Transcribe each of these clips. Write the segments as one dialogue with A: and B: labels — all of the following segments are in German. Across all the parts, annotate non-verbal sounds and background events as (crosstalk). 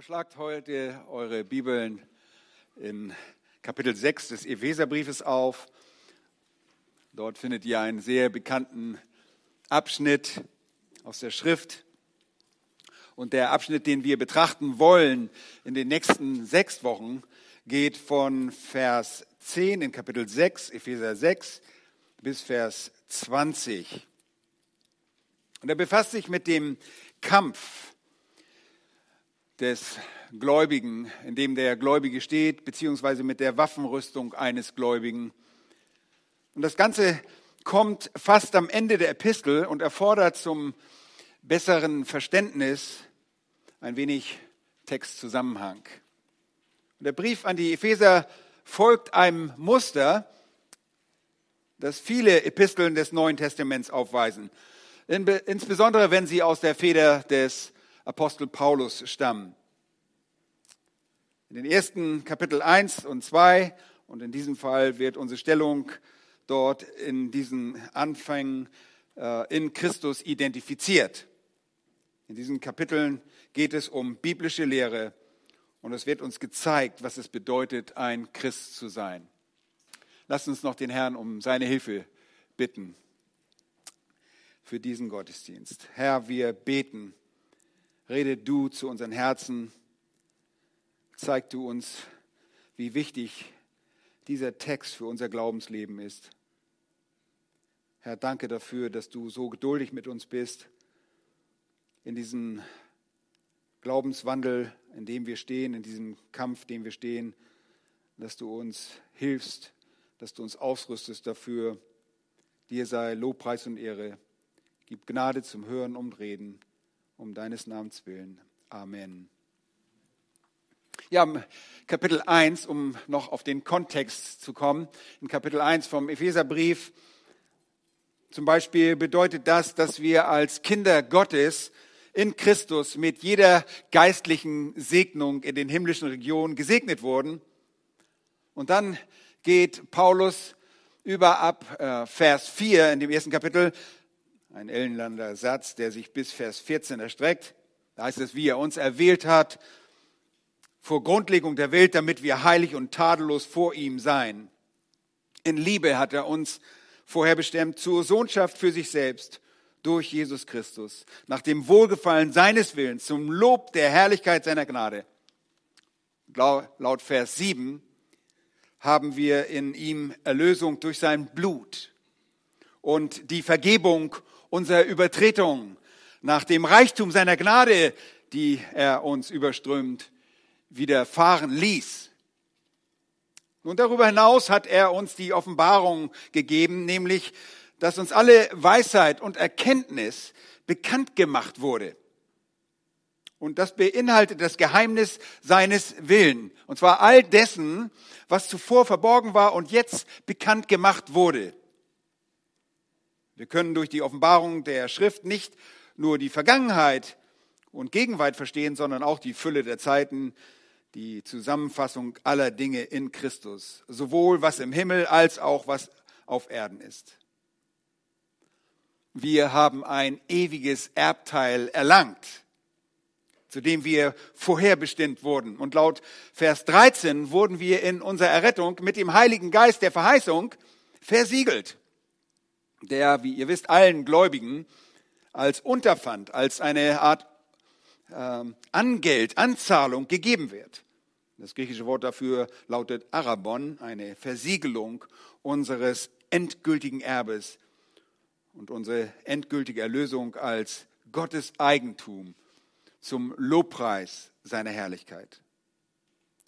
A: Aber schlagt heute eure Bibeln in Kapitel 6 des Epheserbriefes auf. Dort findet ihr einen sehr bekannten Abschnitt aus der Schrift. Und der Abschnitt, den wir betrachten wollen in den nächsten sechs Wochen, geht von Vers 10 in Kapitel 6, Epheser 6, bis Vers 20. Und er befasst sich mit dem Kampf des Gläubigen, in dem der Gläubige steht, beziehungsweise mit der Waffenrüstung eines Gläubigen. Und das Ganze kommt fast am Ende der Epistel und erfordert zum besseren Verständnis ein wenig Textzusammenhang. Und der Brief an die Epheser folgt einem Muster, das viele Episteln des Neuen Testaments aufweisen. Insbesondere wenn sie aus der Feder des Apostel Paulus stammen. In den ersten Kapitel 1 und 2 und in diesem Fall wird unsere Stellung dort in diesen Anfängen äh, in Christus identifiziert. In diesen Kapiteln geht es um biblische Lehre und es wird uns gezeigt, was es bedeutet, ein Christ zu sein. Lasst uns noch den Herrn um seine Hilfe bitten für diesen Gottesdienst. Herr, wir beten Rede du zu unseren Herzen. Zeig du uns, wie wichtig dieser Text für unser Glaubensleben ist. Herr, danke dafür, dass du so geduldig mit uns bist in diesem Glaubenswandel, in dem wir stehen, in diesem Kampf, in dem wir stehen, dass du uns hilfst, dass du uns ausrüstest dafür. Dir sei Lobpreis und Ehre. Gib Gnade zum Hören und Reden um deines Namens willen. Amen. Ja, Kapitel 1, um noch auf den Kontext zu kommen, in Kapitel 1 vom Epheserbrief zum Beispiel bedeutet das, dass wir als Kinder Gottes in Christus mit jeder geistlichen Segnung in den himmlischen Regionen gesegnet wurden. Und dann geht Paulus über ab äh, Vers 4 in dem ersten Kapitel ein Ellenlander Satz, der sich bis Vers 14 erstreckt. Da heißt es, wie er uns erwählt hat vor Grundlegung der Welt, damit wir heilig und tadellos vor ihm seien. In Liebe hat er uns vorherbestimmt zur Sohnschaft für sich selbst durch Jesus Christus, nach dem Wohlgefallen seines Willens, zum Lob der Herrlichkeit seiner Gnade. Laut Vers 7 haben wir in ihm Erlösung durch sein Blut und die Vergebung unserer Übertretung, nach dem Reichtum seiner Gnade, die er uns überströmt, widerfahren ließ. Und darüber hinaus hat er uns die Offenbarung gegeben, nämlich, dass uns alle Weisheit und Erkenntnis bekannt gemacht wurde. Und das beinhaltet das Geheimnis seines Willen. Und zwar all dessen, was zuvor verborgen war und jetzt bekannt gemacht wurde. Wir können durch die Offenbarung der Schrift nicht nur die Vergangenheit und Gegenwart verstehen, sondern auch die Fülle der Zeiten, die Zusammenfassung aller Dinge in Christus, sowohl was im Himmel als auch was auf Erden ist. Wir haben ein ewiges Erbteil erlangt, zu dem wir vorherbestimmt wurden. Und laut Vers 13 wurden wir in unserer Errettung mit dem Heiligen Geist der Verheißung versiegelt der, wie ihr wisst, allen Gläubigen als Unterpfand, als eine Art äh, Angeld, Anzahlung gegeben wird. Das griechische Wort dafür lautet Arabon, eine Versiegelung unseres endgültigen Erbes und unsere endgültige Erlösung als Gottes Eigentum zum Lobpreis seiner Herrlichkeit.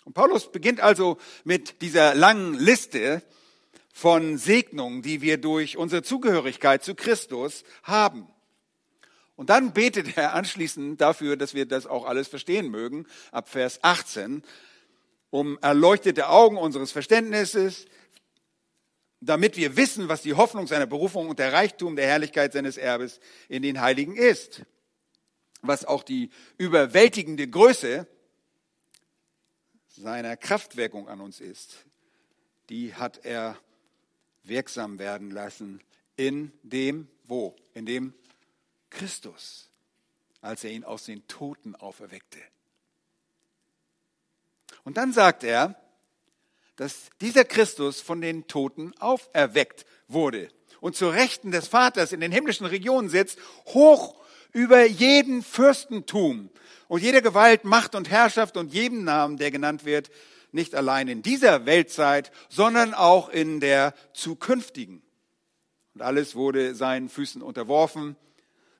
A: Und Paulus beginnt also mit dieser langen Liste von Segnungen, die wir durch unsere Zugehörigkeit zu Christus haben. Und dann betet er anschließend dafür, dass wir das auch alles verstehen mögen, ab Vers 18, um erleuchtete Augen unseres Verständnisses, damit wir wissen, was die Hoffnung seiner Berufung und der Reichtum der Herrlichkeit seines Erbes in den Heiligen ist, was auch die überwältigende Größe seiner Kraftwirkung an uns ist. Die hat er wirksam werden lassen in dem, wo? In dem Christus, als er ihn aus den Toten auferweckte. Und dann sagt er, dass dieser Christus von den Toten auferweckt wurde und zur Rechten des Vaters in den himmlischen Regionen sitzt, hoch über jeden Fürstentum und jeder Gewalt, Macht und Herrschaft und jedem Namen, der genannt wird, nicht allein in dieser Weltzeit, sondern auch in der zukünftigen. Und alles wurde seinen Füßen unterworfen,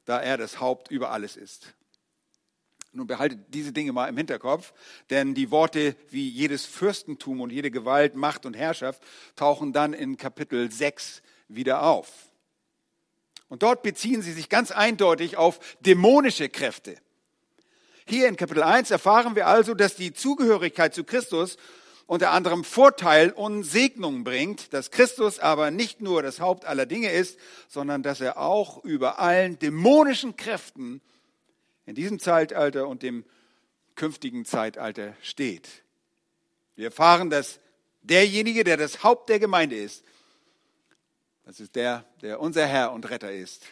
A: da er das Haupt über alles ist. Nun behaltet diese Dinge mal im Hinterkopf, denn die Worte wie jedes Fürstentum und jede Gewalt, Macht und Herrschaft tauchen dann in Kapitel 6 wieder auf. Und dort beziehen sie sich ganz eindeutig auf dämonische Kräfte. Hier in Kapitel 1 erfahren wir also, dass die Zugehörigkeit zu Christus unter anderem Vorteil und Segnung bringt, dass Christus aber nicht nur das Haupt aller Dinge ist, sondern dass er auch über allen dämonischen Kräften in diesem Zeitalter und dem künftigen Zeitalter steht. Wir erfahren, dass derjenige, der das Haupt der Gemeinde ist, das ist der, der unser Herr und Retter ist,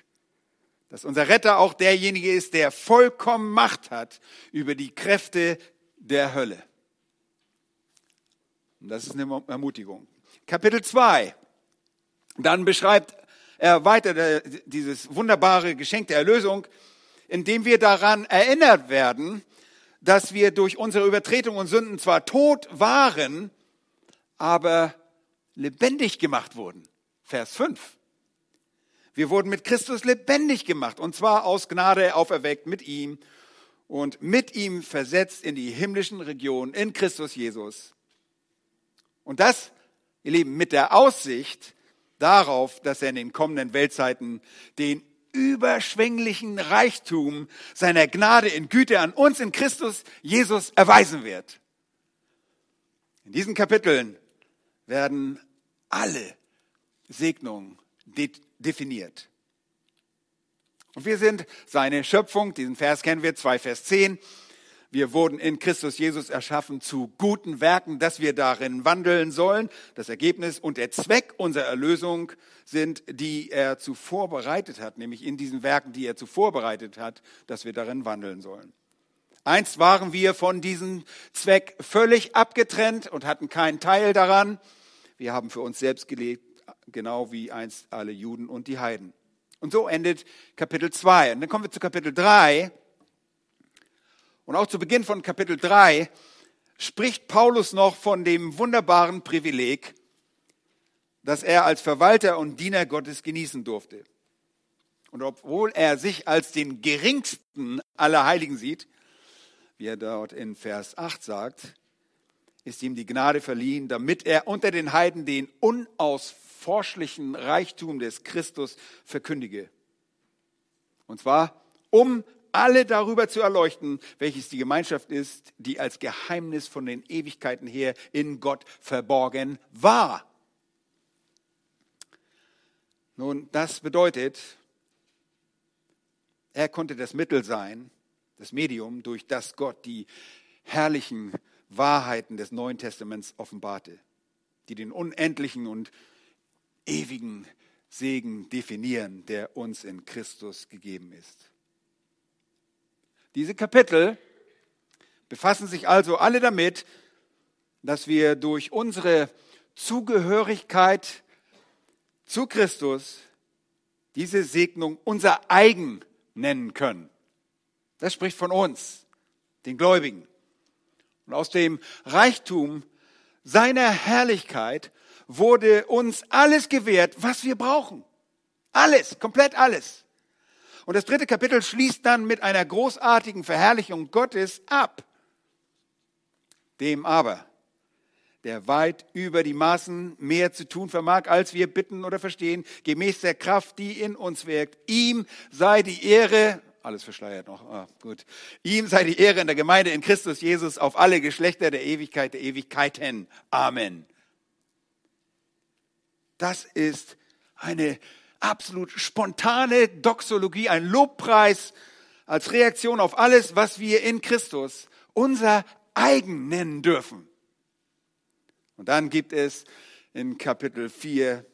A: dass unser Retter auch derjenige ist, der vollkommen Macht hat über die Kräfte der Hölle. Und das ist eine Ermutigung. Kapitel 2. Dann beschreibt er weiter dieses wunderbare Geschenk der Erlösung, indem wir daran erinnert werden, dass wir durch unsere Übertretung und Sünden zwar tot waren, aber lebendig gemacht wurden. Vers 5. Wir wurden mit Christus lebendig gemacht und zwar aus Gnade auferweckt mit ihm und mit ihm versetzt in die himmlischen Regionen in Christus Jesus. Und das, ihr Lieben, mit der Aussicht darauf, dass er in den kommenden Weltzeiten den überschwänglichen Reichtum seiner Gnade in Güte an uns in Christus Jesus erweisen wird. In diesen Kapiteln werden alle Segnungen definiert. Und wir sind seine Schöpfung, diesen Vers kennen wir, 2 Vers 10. Wir wurden in Christus Jesus erschaffen zu guten Werken, dass wir darin wandeln sollen. Das Ergebnis und der Zweck unserer Erlösung sind, die er zuvor bereitet hat, nämlich in diesen Werken, die er zuvor bereitet hat, dass wir darin wandeln sollen. Einst waren wir von diesem Zweck völlig abgetrennt und hatten keinen Teil daran. Wir haben für uns selbst gelebt, genau wie einst alle Juden und die Heiden. Und so endet Kapitel 2. Und dann kommen wir zu Kapitel 3. Und auch zu Beginn von Kapitel 3 spricht Paulus noch von dem wunderbaren Privileg, das er als Verwalter und Diener Gottes genießen durfte. Und obwohl er sich als den geringsten aller Heiligen sieht, wie er dort in Vers 8 sagt, ist ihm die Gnade verliehen, damit er unter den Heiden den unausforschlichen Reichtum des Christus verkündige. Und zwar, um alle darüber zu erleuchten, welches die Gemeinschaft ist, die als Geheimnis von den Ewigkeiten her in Gott verborgen war. Nun, das bedeutet, er konnte das Mittel sein, das Medium, durch das Gott die herrlichen Wahrheiten des Neuen Testaments offenbarte, die den unendlichen und ewigen Segen definieren, der uns in Christus gegeben ist. Diese Kapitel befassen sich also alle damit, dass wir durch unsere Zugehörigkeit zu Christus diese Segnung unser eigen nennen können. Das spricht von uns, den Gläubigen. Und aus dem Reichtum seiner Herrlichkeit wurde uns alles gewährt, was wir brauchen. Alles, komplett alles. Und das dritte Kapitel schließt dann mit einer großartigen Verherrlichung Gottes ab. Dem aber, der weit über die Maßen mehr zu tun vermag, als wir bitten oder verstehen, gemäß der Kraft, die in uns wirkt. Ihm sei die Ehre, alles verschleiert noch, ah, gut. Ihm sei die Ehre in der Gemeinde in Christus Jesus auf alle Geschlechter der Ewigkeit der Ewigkeiten. Amen. Das ist eine absolut spontane Doxologie, ein Lobpreis als Reaktion auf alles, was wir in Christus unser eigen nennen dürfen. Und dann gibt es in Kapitel 4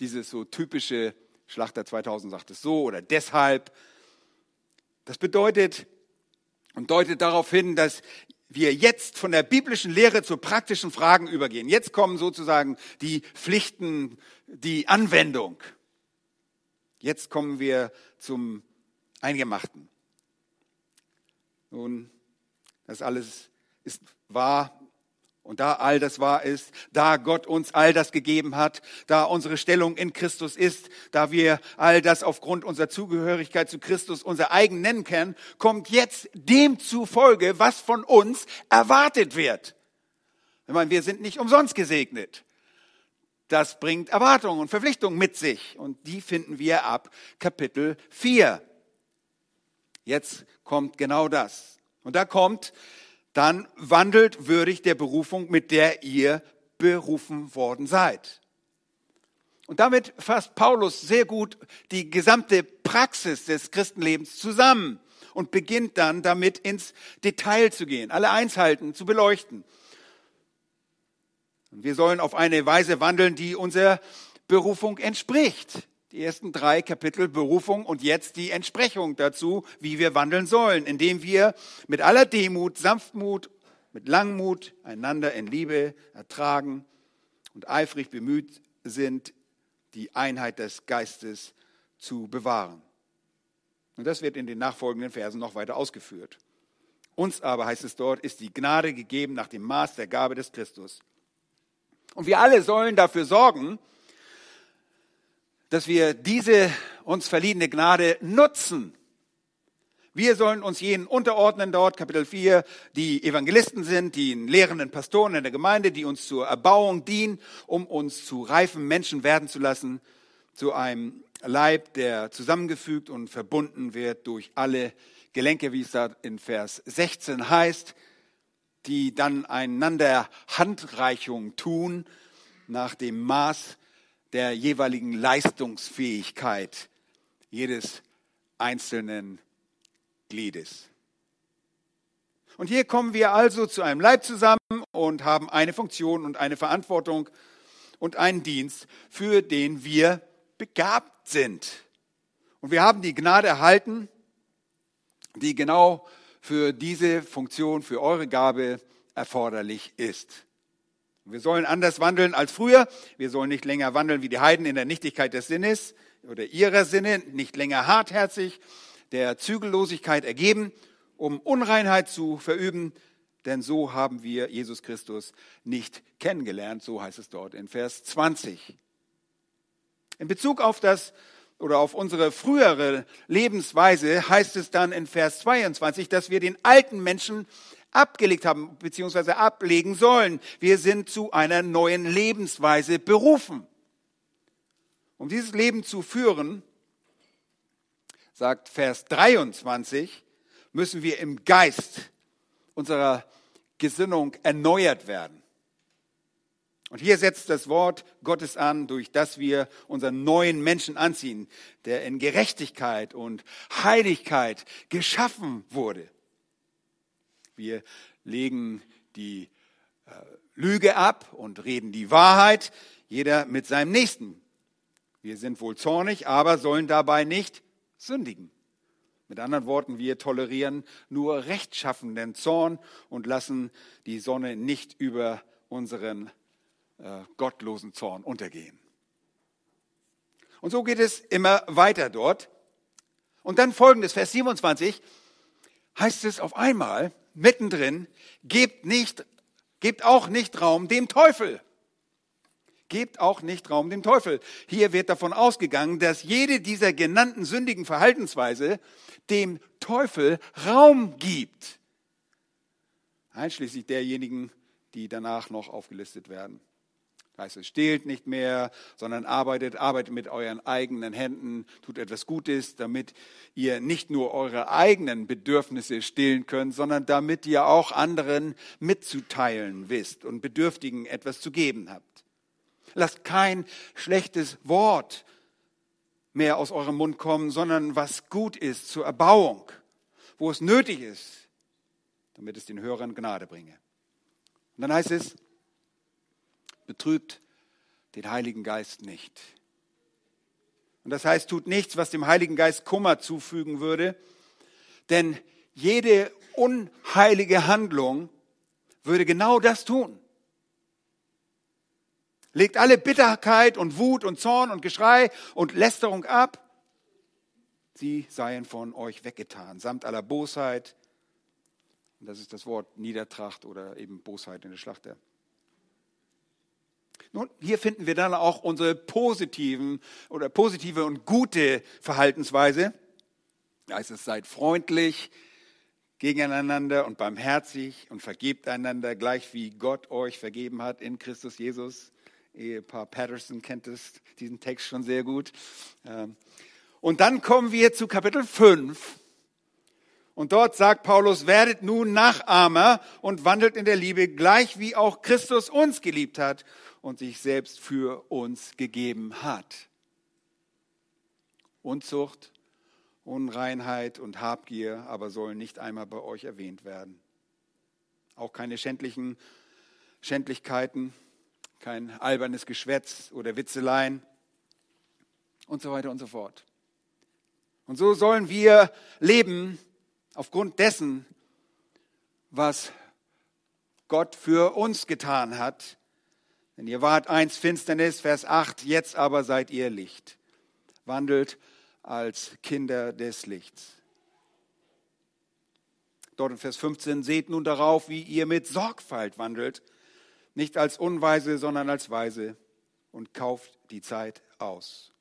A: dieses so typische, Schlachter 2000 sagt es so, oder deshalb. Das bedeutet und deutet darauf hin, dass wir jetzt von der biblischen Lehre zu praktischen Fragen übergehen. Jetzt kommen sozusagen die Pflichten, die Anwendung. Jetzt kommen wir zum Eingemachten. Nun, das alles ist wahr und da all das wahr ist, da Gott uns all das gegeben hat, da unsere Stellung in Christus ist, da wir all das aufgrund unserer Zugehörigkeit zu Christus unser eigen nennen können, kommt jetzt dem zufolge, was von uns erwartet wird. Ich meine, wir sind nicht umsonst gesegnet. Das bringt Erwartungen und Verpflichtungen mit sich und die finden wir ab Kapitel 4. Jetzt kommt genau das. Und da kommt dann wandelt würdig der Berufung, mit der ihr berufen worden seid. Und damit fasst Paulus sehr gut die gesamte Praxis des Christenlebens zusammen und beginnt dann damit ins Detail zu gehen, alle Einzelheiten zu beleuchten. Und wir sollen auf eine Weise wandeln, die unserer Berufung entspricht die ersten drei Kapitel Berufung und jetzt die Entsprechung dazu, wie wir wandeln sollen, indem wir mit aller Demut, Sanftmut, mit Langmut einander in Liebe ertragen und eifrig bemüht sind, die Einheit des Geistes zu bewahren. Und das wird in den nachfolgenden Versen noch weiter ausgeführt. Uns aber, heißt es dort, ist die Gnade gegeben nach dem Maß der Gabe des Christus. Und wir alle sollen dafür sorgen, dass wir diese uns verliehene Gnade nutzen. Wir sollen uns jenen unterordnen dort, Kapitel 4, die Evangelisten sind, die lehrenden Pastoren in der Gemeinde, die uns zur Erbauung dienen, um uns zu reifen Menschen werden zu lassen, zu einem Leib, der zusammengefügt und verbunden wird durch alle Gelenke, wie es da in Vers 16 heißt, die dann einander Handreichung tun nach dem Maß der jeweiligen Leistungsfähigkeit jedes einzelnen Gliedes. Und hier kommen wir also zu einem Leib zusammen und haben eine Funktion und eine Verantwortung und einen Dienst, für den wir begabt sind. Und wir haben die Gnade erhalten, die genau für diese Funktion, für eure Gabe erforderlich ist. Wir sollen anders wandeln als früher. Wir sollen nicht länger wandeln wie die Heiden in der Nichtigkeit des Sinnes oder ihrer Sinne, nicht länger hartherzig, der Zügellosigkeit ergeben, um Unreinheit zu verüben, denn so haben wir Jesus Christus nicht kennengelernt, so heißt es dort in Vers 20. In Bezug auf das oder auf unsere frühere Lebensweise heißt es dann in Vers 22, dass wir den alten Menschen abgelegt haben bzw. ablegen sollen. Wir sind zu einer neuen Lebensweise berufen. Um dieses Leben zu führen, sagt Vers 23, müssen wir im Geist unserer Gesinnung erneuert werden. Und hier setzt das Wort Gottes an, durch das wir unseren neuen Menschen anziehen, der in Gerechtigkeit und Heiligkeit geschaffen wurde. Wir legen die äh, Lüge ab und reden die Wahrheit, jeder mit seinem Nächsten. Wir sind wohl zornig, aber sollen dabei nicht sündigen. Mit anderen Worten, wir tolerieren nur rechtschaffenden Zorn und lassen die Sonne nicht über unseren äh, gottlosen Zorn untergehen. Und so geht es immer weiter dort. Und dann folgendes, Vers 27, heißt es auf einmal, mittendrin, gebt nicht, gebt auch nicht Raum dem Teufel. Gebt auch nicht Raum dem Teufel. Hier wird davon ausgegangen, dass jede dieser genannten sündigen Verhaltensweise dem Teufel Raum gibt. Einschließlich derjenigen, die danach noch aufgelistet werden. Heißt es, stehlt nicht mehr, sondern arbeitet, arbeitet mit euren eigenen Händen, tut etwas Gutes, damit ihr nicht nur eure eigenen Bedürfnisse stillen könnt, sondern damit ihr auch anderen mitzuteilen wisst und Bedürftigen etwas zu geben habt. Lasst kein schlechtes Wort mehr aus eurem Mund kommen, sondern was gut ist zur Erbauung, wo es nötig ist, damit es den Hörern Gnade bringe. Und dann heißt es, betrübt den Heiligen Geist nicht. Und das heißt, tut nichts, was dem Heiligen Geist Kummer zufügen würde, denn jede unheilige Handlung würde genau das tun. Legt alle Bitterkeit und Wut und Zorn und Geschrei und Lästerung ab. Sie seien von euch weggetan, samt aller Bosheit. Und das ist das Wort Niedertracht oder eben Bosheit in der Schlachter. Nun, hier finden wir dann auch unsere positiven oder positive und gute Verhaltensweise. Da heißt es, seid freundlich gegeneinander und barmherzig und vergebt einander, gleich wie Gott euch vergeben hat in Christus Jesus. Ehepaar Patterson kennt es, diesen Text schon sehr gut. Ähm, und dann kommen wir zu Kapitel 5. Und dort sagt Paulus, werdet nun Nachahmer und wandelt in der Liebe, gleich wie auch Christus uns geliebt hat und sich selbst für uns gegeben hat. Unzucht, Unreinheit und Habgier aber sollen nicht einmal bei euch erwähnt werden. Auch keine schändlichen Schändlichkeiten, kein albernes Geschwätz oder Witzeleien und so weiter und so fort. Und so sollen wir leben aufgrund dessen, was Gott für uns getan hat. Denn ihr wart einst Finsternis, Vers 8, jetzt aber seid ihr Licht. Wandelt als Kinder des Lichts. Dort in Vers 15, seht nun darauf, wie ihr mit Sorgfalt wandelt, nicht als Unweise, sondern als Weise und kauft die Zeit aus.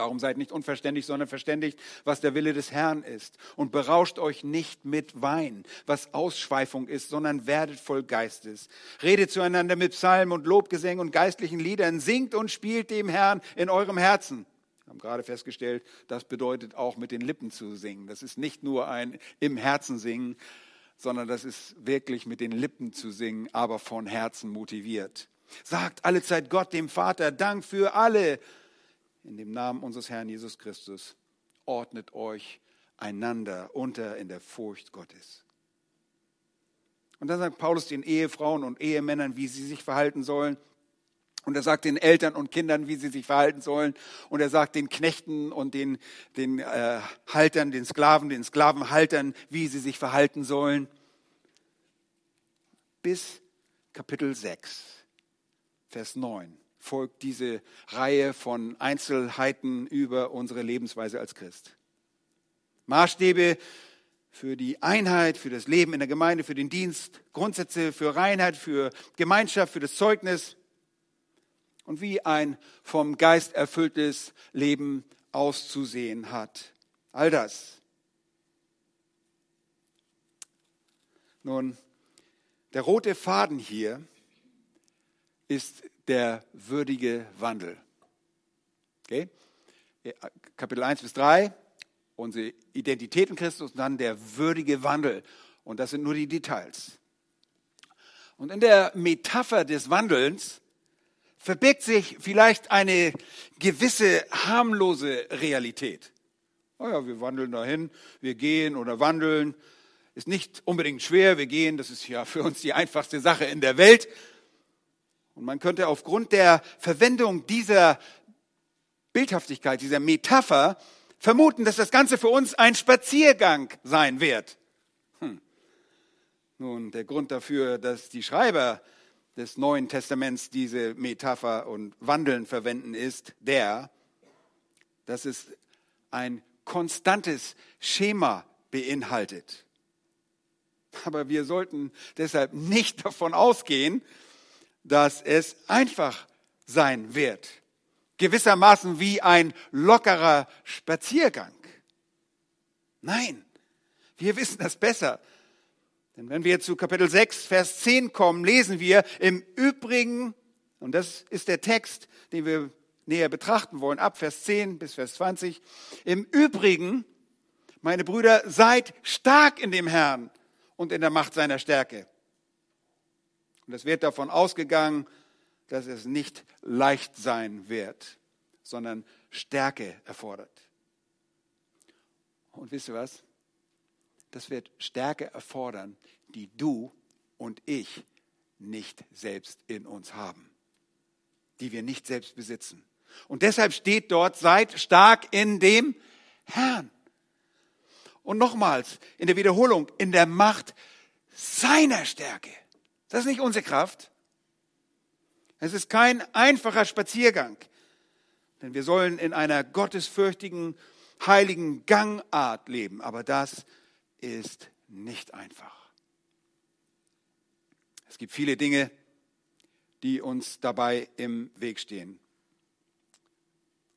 A: Darum seid nicht unverständig, sondern verständigt, was der Wille des Herrn ist. Und berauscht euch nicht mit Wein, was Ausschweifung ist, sondern werdet voll Geistes. Redet zueinander mit Psalmen und Lobgesängen und geistlichen Liedern. Singt und spielt dem Herrn in eurem Herzen. Wir haben gerade festgestellt, das bedeutet auch mit den Lippen zu singen. Das ist nicht nur ein im Herzen singen, sondern das ist wirklich mit den Lippen zu singen, aber von Herzen motiviert. Sagt alle Zeit Gott, dem Vater, Dank für alle. In dem Namen unseres Herrn Jesus Christus ordnet euch einander unter in der Furcht Gottes. Und dann sagt Paulus den Ehefrauen und Ehemännern, wie sie sich verhalten sollen. Und er sagt den Eltern und Kindern, wie sie sich verhalten sollen. Und er sagt den Knechten und den, den äh, Haltern, den Sklaven, den Sklavenhaltern, wie sie sich verhalten sollen. Bis Kapitel 6, Vers 9 folgt diese Reihe von Einzelheiten über unsere Lebensweise als Christ. Maßstäbe für die Einheit, für das Leben in der Gemeinde, für den Dienst, Grundsätze für Reinheit, für Gemeinschaft, für das Zeugnis, und wie ein vom Geist erfülltes Leben auszusehen hat. All das. Nun, der rote Faden hier ist der würdige Wandel. Okay? Kapitel 1 bis 3, unsere Identität in Christus und dann der würdige Wandel. Und das sind nur die Details. Und in der Metapher des Wandelns verbirgt sich vielleicht eine gewisse harmlose Realität. Oh ja, wir wandeln dahin, wir gehen oder wandeln. Ist nicht unbedingt schwer, wir gehen, das ist ja für uns die einfachste Sache in der Welt. Und man könnte aufgrund der Verwendung dieser Bildhaftigkeit, dieser Metapher, vermuten, dass das Ganze für uns ein Spaziergang sein wird. Hm. Nun, der Grund dafür, dass die Schreiber des Neuen Testaments diese Metapher und Wandeln verwenden, ist der, dass es ein konstantes Schema beinhaltet. Aber wir sollten deshalb nicht davon ausgehen, dass es einfach sein wird. Gewissermaßen wie ein lockerer Spaziergang. Nein, wir wissen das besser. Denn wenn wir zu Kapitel 6, Vers 10 kommen, lesen wir im Übrigen, und das ist der Text, den wir näher betrachten wollen, ab Vers 10 bis Vers 20, im Übrigen, meine Brüder, seid stark in dem Herrn und in der Macht seiner Stärke. Und es wird davon ausgegangen, dass es nicht leicht sein wird, sondern Stärke erfordert. Und wisst ihr was? das wird Stärke erfordern, die du und ich nicht selbst in uns haben, die wir nicht selbst besitzen. Und deshalb steht dort, seid stark in dem Herrn. Und nochmals, in der Wiederholung, in der Macht seiner Stärke. Das ist nicht unsere Kraft. Es ist kein einfacher Spaziergang, denn wir sollen in einer gottesfürchtigen, heiligen Gangart leben, aber das ist nicht einfach. Es gibt viele Dinge, die uns dabei im Weg stehen.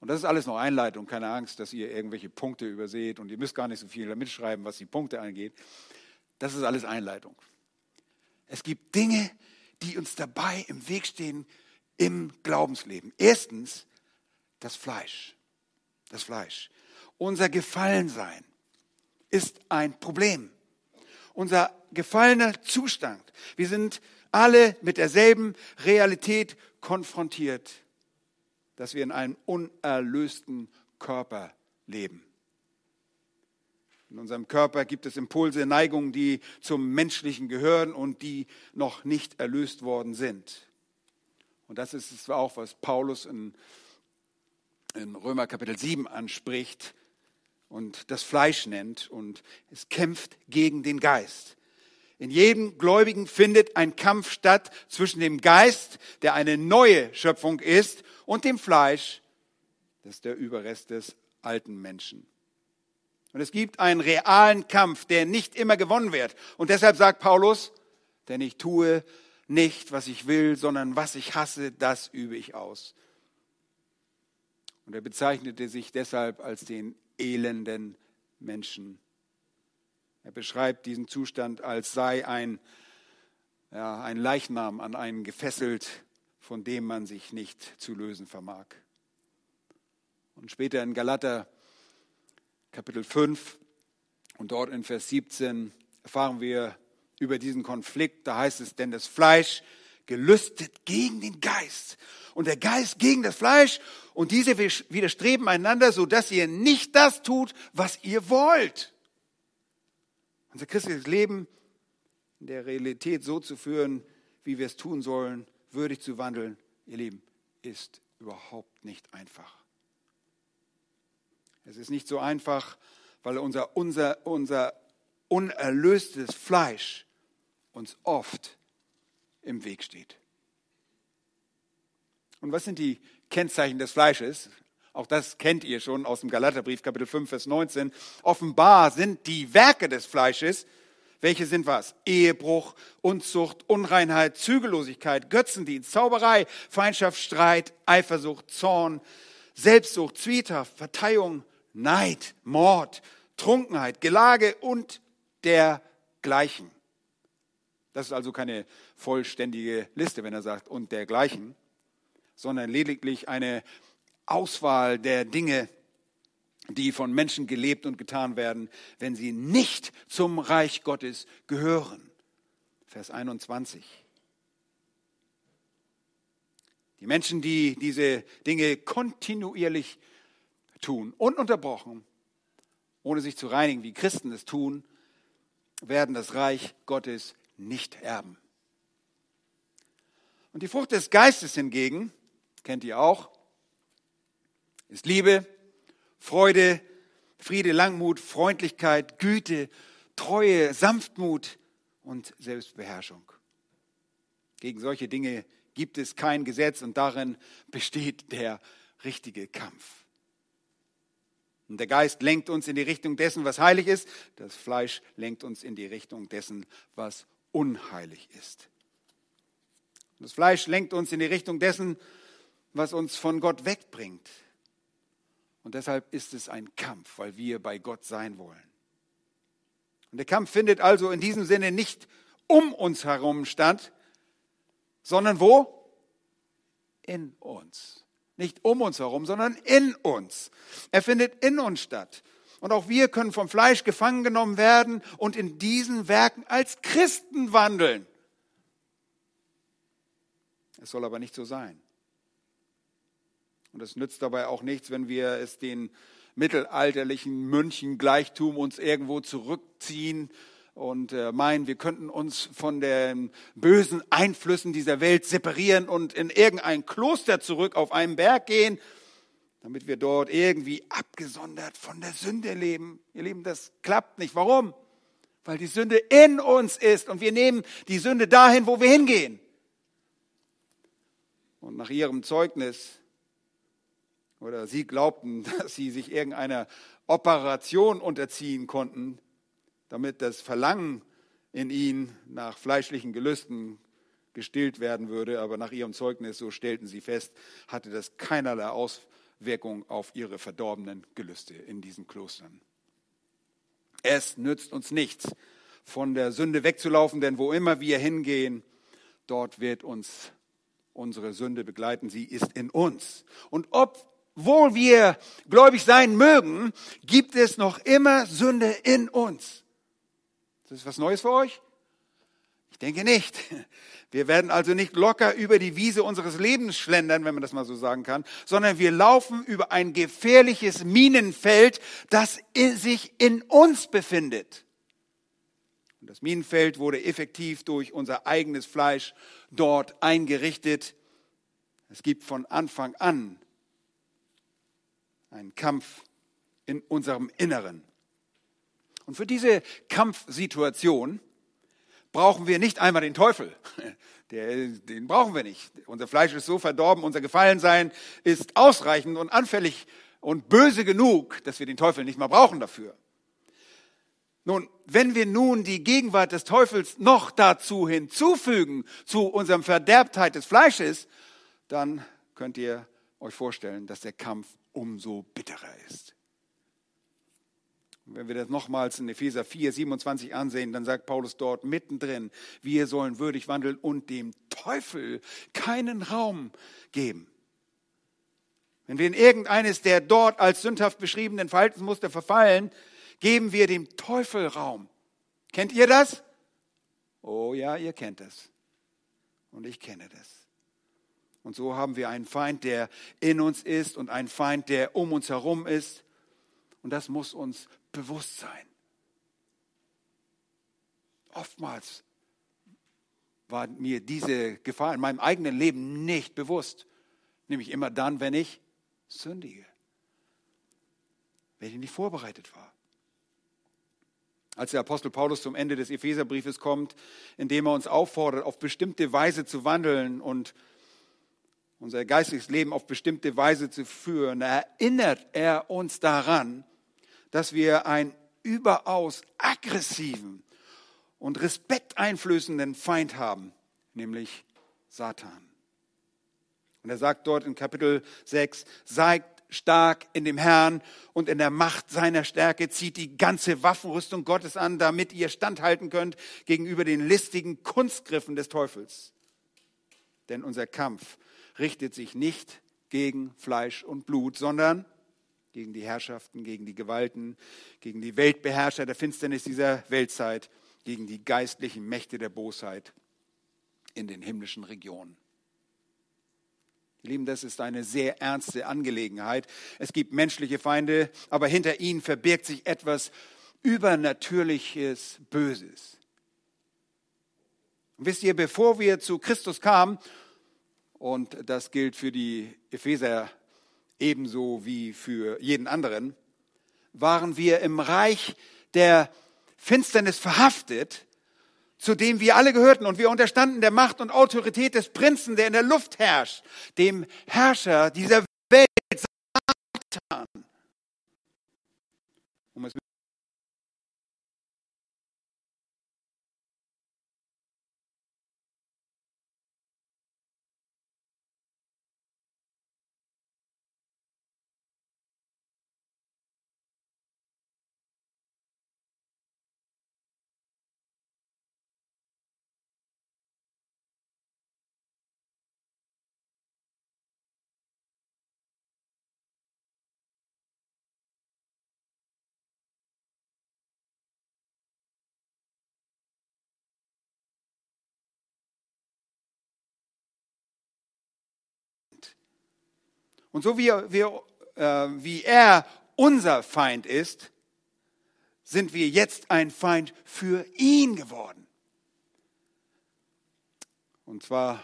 A: Und das ist alles noch Einleitung, keine Angst, dass ihr irgendwelche Punkte überseht und ihr müsst gar nicht so viel mitschreiben, was die Punkte angeht. Das ist alles Einleitung. Es gibt Dinge, die uns dabei im Weg stehen im Glaubensleben. Erstens das Fleisch. Das Fleisch. Unser Gefallensein ist ein Problem. Unser gefallener Zustand. Wir sind alle mit derselben Realität konfrontiert, dass wir in einem unerlösten Körper leben. In unserem Körper gibt es Impulse, Neigungen, die zum Menschlichen gehören und die noch nicht erlöst worden sind. Und das ist es auch, was Paulus in, in Römer Kapitel 7 anspricht und das Fleisch nennt. Und es kämpft gegen den Geist. In jedem Gläubigen findet ein Kampf statt zwischen dem Geist, der eine neue Schöpfung ist, und dem Fleisch, das ist der Überrest des alten Menschen. Und es gibt einen realen Kampf, der nicht immer gewonnen wird. Und deshalb sagt Paulus, denn ich tue nicht, was ich will, sondern was ich hasse, das übe ich aus. Und er bezeichnete sich deshalb als den elenden Menschen. Er beschreibt diesen Zustand als sei ein, ja, ein Leichnam an einen gefesselt, von dem man sich nicht zu lösen vermag. Und später in Galater Kapitel 5 und dort in Vers 17 erfahren wir über diesen Konflikt. Da heißt es, denn das Fleisch gelüstet gegen den Geist und der Geist gegen das Fleisch und diese widerstreben einander, so dass ihr nicht das tut, was ihr wollt. Unser christliches Leben in der Realität so zu führen, wie wir es tun sollen, würdig zu wandeln, ihr Lieben, ist überhaupt nicht einfach. Es ist nicht so einfach, weil unser, unser, unser unerlöstes Fleisch uns oft im Weg steht. Und was sind die Kennzeichen des Fleisches? Auch das kennt ihr schon aus dem Galaterbrief, Kapitel 5, Vers 19. Offenbar sind die Werke des Fleisches, welche sind was? Ehebruch, Unzucht, Unreinheit, Zügellosigkeit, Götzendienst, Zauberei, Feindschaft, Streit, Eifersucht, Zorn, Selbstsucht, Zwietracht, Verteilung, Neid, Mord, Trunkenheit, Gelage und dergleichen. Das ist also keine vollständige Liste, wenn er sagt und dergleichen, sondern lediglich eine Auswahl der Dinge, die von Menschen gelebt und getan werden, wenn sie nicht zum Reich Gottes gehören. Vers 21. Die Menschen, die diese Dinge kontinuierlich tun, ununterbrochen, ohne sich zu reinigen, wie Christen es tun, werden das Reich Gottes nicht erben. Und die Frucht des Geistes hingegen, kennt ihr auch, ist Liebe, Freude, Friede, Langmut, Freundlichkeit, Güte, Treue, Sanftmut und Selbstbeherrschung. Gegen solche Dinge gibt es kein Gesetz und darin besteht der richtige Kampf. Und der Geist lenkt uns in die Richtung dessen, was heilig ist. Das Fleisch lenkt uns in die Richtung dessen, was unheilig ist. Das Fleisch lenkt uns in die Richtung dessen, was uns von Gott wegbringt. Und deshalb ist es ein Kampf, weil wir bei Gott sein wollen. Und der Kampf findet also in diesem Sinne nicht um uns herum statt, sondern wo? In uns. Nicht um uns herum, sondern in uns. Er findet in uns statt. Und auch wir können vom Fleisch gefangen genommen werden und in diesen Werken als Christen wandeln. Es soll aber nicht so sein. Und es nützt dabei auch nichts, wenn wir es den mittelalterlichen Mönchen gleich tun, uns irgendwo zurückziehen und äh, meinen, wir könnten uns von den bösen Einflüssen dieser Welt separieren und in irgendein Kloster zurück auf einen Berg gehen, damit wir dort irgendwie abgesondert von der Sünde leben. Ihr Lieben, das klappt nicht. Warum? weil die Sünde in uns ist und wir nehmen die Sünde dahin, wo wir hingehen. Und nach ihrem Zeugnis, oder sie glaubten, (laughs) dass sie sich irgendeiner Operation unterziehen konnten, damit das Verlangen in ihnen nach fleischlichen Gelüsten gestillt werden würde, aber nach ihrem Zeugnis, so stellten sie fest, hatte das keinerlei Auswirkung auf ihre verdorbenen Gelüste in diesen Klostern. Es nützt uns nichts, von der Sünde wegzulaufen, denn wo immer wir hingehen, dort wird uns unsere Sünde begleiten. Sie ist in uns. Und obwohl wir gläubig sein mögen, gibt es noch immer Sünde in uns. Das ist was Neues für euch? Ich denke nicht. Wir werden also nicht locker über die Wiese unseres Lebens schlendern, wenn man das mal so sagen kann, sondern wir laufen über ein gefährliches Minenfeld, das sich in uns befindet. Und das Minenfeld wurde effektiv durch unser eigenes Fleisch dort eingerichtet. Es gibt von Anfang an einen Kampf in unserem Inneren. Und für diese Kampfsituation brauchen wir nicht einmal den Teufel. (laughs) Der, den brauchen wir nicht. Unser Fleisch ist so verdorben, unser Gefallensein ist ausreichend und anfällig und böse genug, dass wir den Teufel nicht mal brauchen dafür. Nun, wenn wir nun die Gegenwart des Teufels noch dazu hinzufügen, zu unserem Verderbtheit des Fleisches, dann könnt ihr euch vorstellen, dass der Kampf umso bitterer ist. Wenn wir das nochmals in Epheser 4, 27 ansehen, dann sagt Paulus dort mittendrin, wir sollen würdig wandeln und dem Teufel keinen Raum geben. Wenn wir in irgendeines der dort als sündhaft beschriebenen Verhaltensmuster verfallen, geben wir dem Teufel Raum. Kennt ihr das? Oh ja, ihr kennt es. Und ich kenne das. Und so haben wir einen Feind, der in uns ist und einen Feind, der um uns herum ist. Und das muss uns bewusst sein. Oftmals war mir diese Gefahr in meinem eigenen Leben nicht bewusst. Nämlich immer dann, wenn ich sündige. Wenn ich nicht vorbereitet war. Als der Apostel Paulus zum Ende des Epheserbriefes kommt, indem er uns auffordert, auf bestimmte Weise zu wandeln und unser geistiges Leben auf bestimmte Weise zu führen, erinnert er uns daran, dass wir einen überaus aggressiven und respekteinflößenden Feind haben, nämlich Satan. Und er sagt dort in Kapitel 6, seid stark in dem Herrn und in der Macht seiner Stärke, zieht die ganze Waffenrüstung Gottes an, damit ihr standhalten könnt gegenüber den listigen Kunstgriffen des Teufels. Denn unser Kampf richtet sich nicht gegen Fleisch und Blut, sondern gegen die Herrschaften, gegen die Gewalten, gegen die Weltbeherrscher der Finsternis dieser Weltzeit, gegen die geistlichen Mächte der Bosheit in den himmlischen Regionen. Lieben, das ist eine sehr ernste Angelegenheit. Es gibt menschliche Feinde, aber hinter ihnen verbirgt sich etwas übernatürliches Böses. Und wisst ihr, bevor wir zu Christus kamen, und das gilt für die Epheser ebenso wie für jeden anderen, waren wir im Reich der Finsternis verhaftet, zu dem wir alle gehörten und wir unterstanden der Macht und Autorität des Prinzen, der in der Luft herrscht, dem Herrscher dieser Welt, Satan. Und so wie, wir, äh, wie er unser Feind ist, sind wir jetzt ein Feind für ihn geworden. Und zwar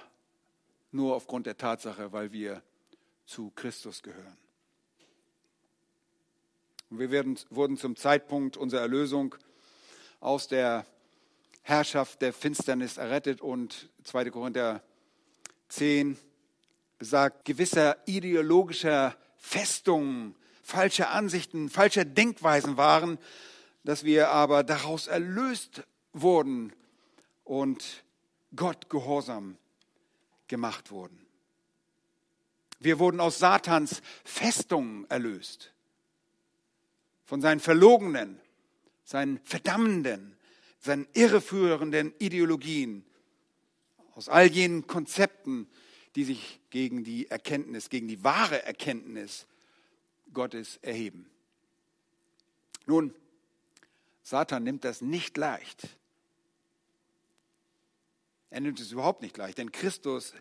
A: nur aufgrund der Tatsache, weil wir zu Christus gehören. Und wir werden, wurden zum Zeitpunkt unserer Erlösung aus der Herrschaft der Finsternis errettet und 2. Korinther 10 besagt, gewisser ideologischer Festungen, falscher Ansichten, falscher Denkweisen waren, dass wir aber daraus erlöst wurden und Gott gehorsam gemacht wurden. Wir wurden aus Satans Festungen erlöst, von seinen verlogenen, seinen verdammenden, seinen irreführenden Ideologien, aus all jenen Konzepten, die sich gegen die Erkenntnis, gegen die wahre Erkenntnis Gottes erheben. Nun, Satan nimmt das nicht leicht. Er nimmt es überhaupt nicht leicht, denn Christus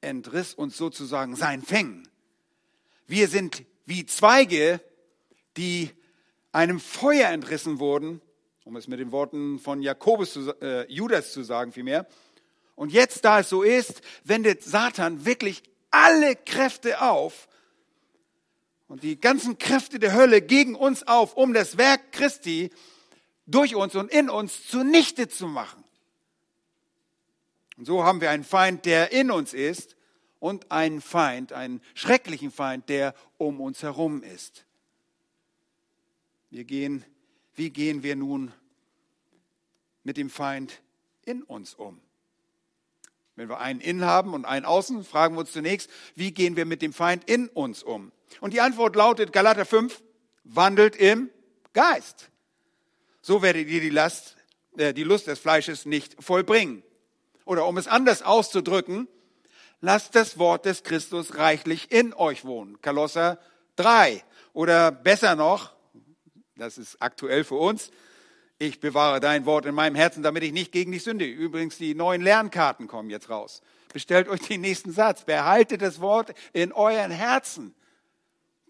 A: entriss uns sozusagen sein Fängen. Wir sind wie Zweige, die einem Feuer entrissen wurden, um es mit den Worten von Jakobus zu, äh, Judas zu sagen vielmehr. Und jetzt, da es so ist, wendet Satan wirklich alle Kräfte auf und die ganzen Kräfte der Hölle gegen uns auf, um das Werk Christi durch uns und in uns zunichte zu machen. Und so haben wir einen Feind, der in uns ist und einen Feind, einen schrecklichen Feind, der um uns herum ist. Wir gehen, wie gehen wir nun mit dem Feind in uns um? Wenn wir einen innen haben und einen außen, fragen wir uns zunächst, wie gehen wir mit dem Feind in uns um? Und die Antwort lautet Galater 5, wandelt im Geist. So werdet ihr die Last, äh, die Lust des Fleisches nicht vollbringen. Oder um es anders auszudrücken, lasst das Wort des Christus reichlich in euch wohnen. Kolosser 3. Oder besser noch, das ist aktuell für uns, ich bewahre dein Wort in meinem Herzen, damit ich nicht gegen dich sünde. Übrigens, die neuen Lernkarten kommen jetzt raus. Bestellt euch den nächsten Satz. Behaltet das Wort in euren Herzen.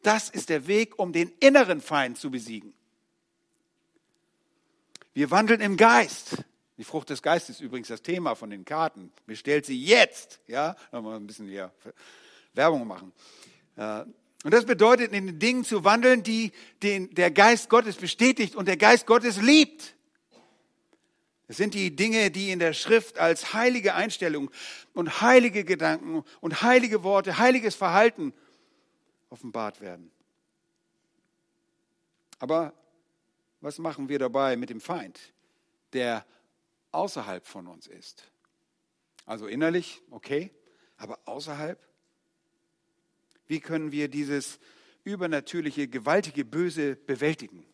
A: Das ist der Weg, um den inneren Feind zu besiegen. Wir wandeln im Geist. Die Frucht des Geistes ist übrigens das Thema von den Karten. Bestellt sie jetzt. Ja, mal ein bisschen hier Werbung machen. Und das bedeutet, in den Dingen zu wandeln, die den, der Geist Gottes bestätigt und der Geist Gottes liebt. Es sind die Dinge, die in der Schrift als heilige Einstellung und heilige Gedanken und heilige Worte, heiliges Verhalten offenbart werden. Aber was machen wir dabei mit dem Feind, der außerhalb von uns ist. Also innerlich, okay, aber außerhalb? Wie können wir dieses übernatürliche, gewaltige Böse bewältigen?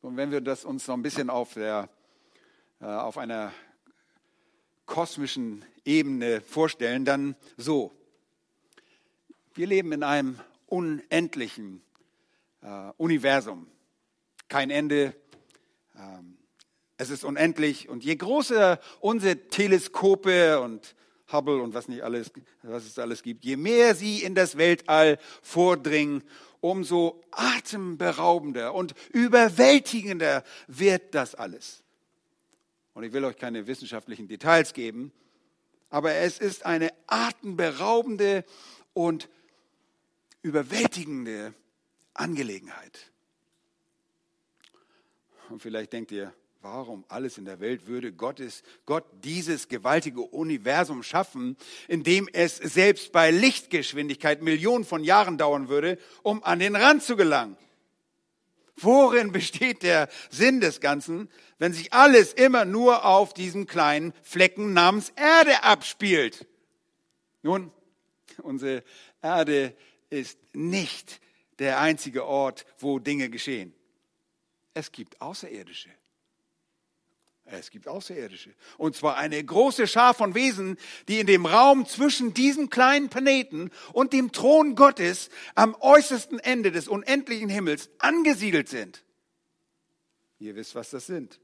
A: Und wenn wir das uns noch ein bisschen auf, der, äh, auf einer kosmischen Ebene vorstellen, dann so. Wir leben in einem unendlichen äh, Universum. Kein Ende, ähm, es ist unendlich. Und je größer unsere Teleskope und Hubble und was nicht alles, was es alles gibt, je mehr sie in das Weltall vordringen, umso atemberaubender und überwältigender wird das alles. Und ich will euch keine wissenschaftlichen Details geben, aber es ist eine atemberaubende und überwältigende Angelegenheit. Und vielleicht denkt ihr, Warum alles in der Welt würde Gottes, Gott dieses gewaltige Universum schaffen, in dem es selbst bei Lichtgeschwindigkeit Millionen von Jahren dauern würde, um an den Rand zu gelangen? Worin besteht der Sinn des Ganzen, wenn sich alles immer nur auf diesem kleinen Flecken namens Erde abspielt? Nun, unsere Erde ist nicht der einzige Ort, wo Dinge geschehen. Es gibt Außerirdische. Es gibt Außerirdische. Und zwar eine große Schar von Wesen, die in dem Raum zwischen diesem kleinen Planeten und dem Thron Gottes am äußersten Ende des unendlichen Himmels angesiedelt sind. Ihr wisst, was das sind.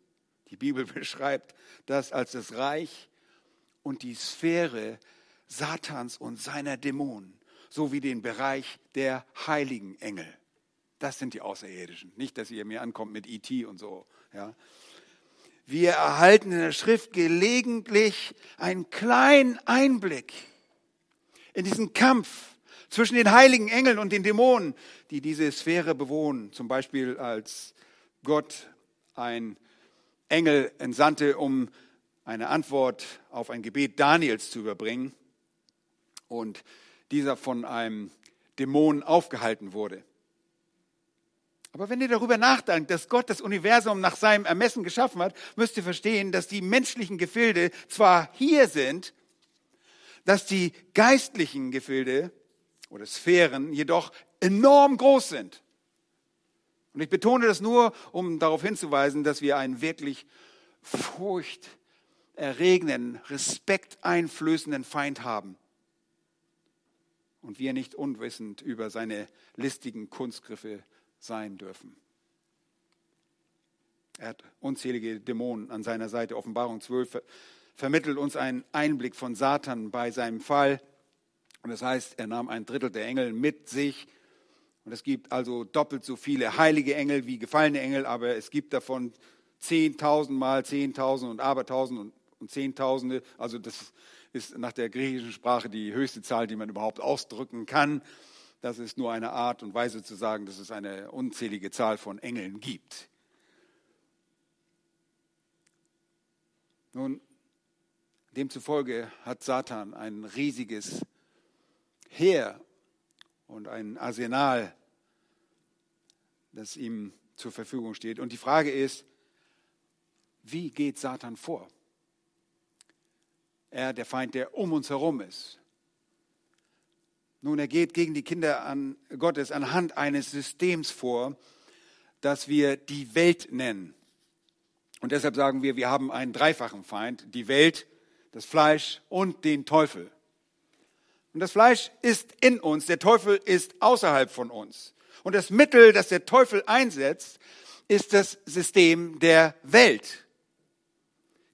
A: Die Bibel (laughs) beschreibt das als das Reich und die Sphäre Satans und seiner Dämonen, sowie den Bereich der heiligen Engel. Das sind die Außerirdischen. Nicht, dass ihr mir ankommt mit IT e und so. Ja. Wir erhalten in der Schrift gelegentlich einen kleinen Einblick in diesen Kampf zwischen den heiligen Engeln und den Dämonen, die diese Sphäre bewohnen. Zum Beispiel als Gott ein Engel entsandte, um eine Antwort auf ein Gebet Daniels zu überbringen und dieser von einem Dämon aufgehalten wurde. Aber wenn ihr darüber nachdenkt, dass Gott das Universum nach seinem Ermessen geschaffen hat, müsst ihr verstehen, dass die menschlichen Gefilde zwar hier sind, dass die geistlichen Gefilde oder Sphären jedoch enorm groß sind. Und ich betone das nur, um darauf hinzuweisen, dass wir einen wirklich furchterregenden, respekteinflößenden Feind haben. Und wir nicht unwissend über seine listigen Kunstgriffe sein dürfen. Er hat unzählige Dämonen an seiner Seite. Offenbarung 12 vermittelt uns einen Einblick von Satan bei seinem Fall. Und das heißt, er nahm ein Drittel der Engel mit sich. Und es gibt also doppelt so viele heilige Engel wie gefallene Engel, aber es gibt davon zehntausend mal zehntausend und abertausend und, und zehntausende. Also das ist nach der griechischen Sprache die höchste Zahl, die man überhaupt ausdrücken kann. Das ist nur eine Art und Weise zu sagen, dass es eine unzählige Zahl von Engeln gibt. Nun, demzufolge hat Satan ein riesiges Heer und ein Arsenal, das ihm zur Verfügung steht. Und die Frage ist, wie geht Satan vor? Er, der Feind, der um uns herum ist. Nun, er geht gegen die Kinder an Gottes anhand eines Systems vor, das wir die Welt nennen. Und deshalb sagen wir, wir haben einen dreifachen Feind, die Welt, das Fleisch und den Teufel. Und das Fleisch ist in uns, der Teufel ist außerhalb von uns. Und das Mittel, das der Teufel einsetzt, ist das System der Welt.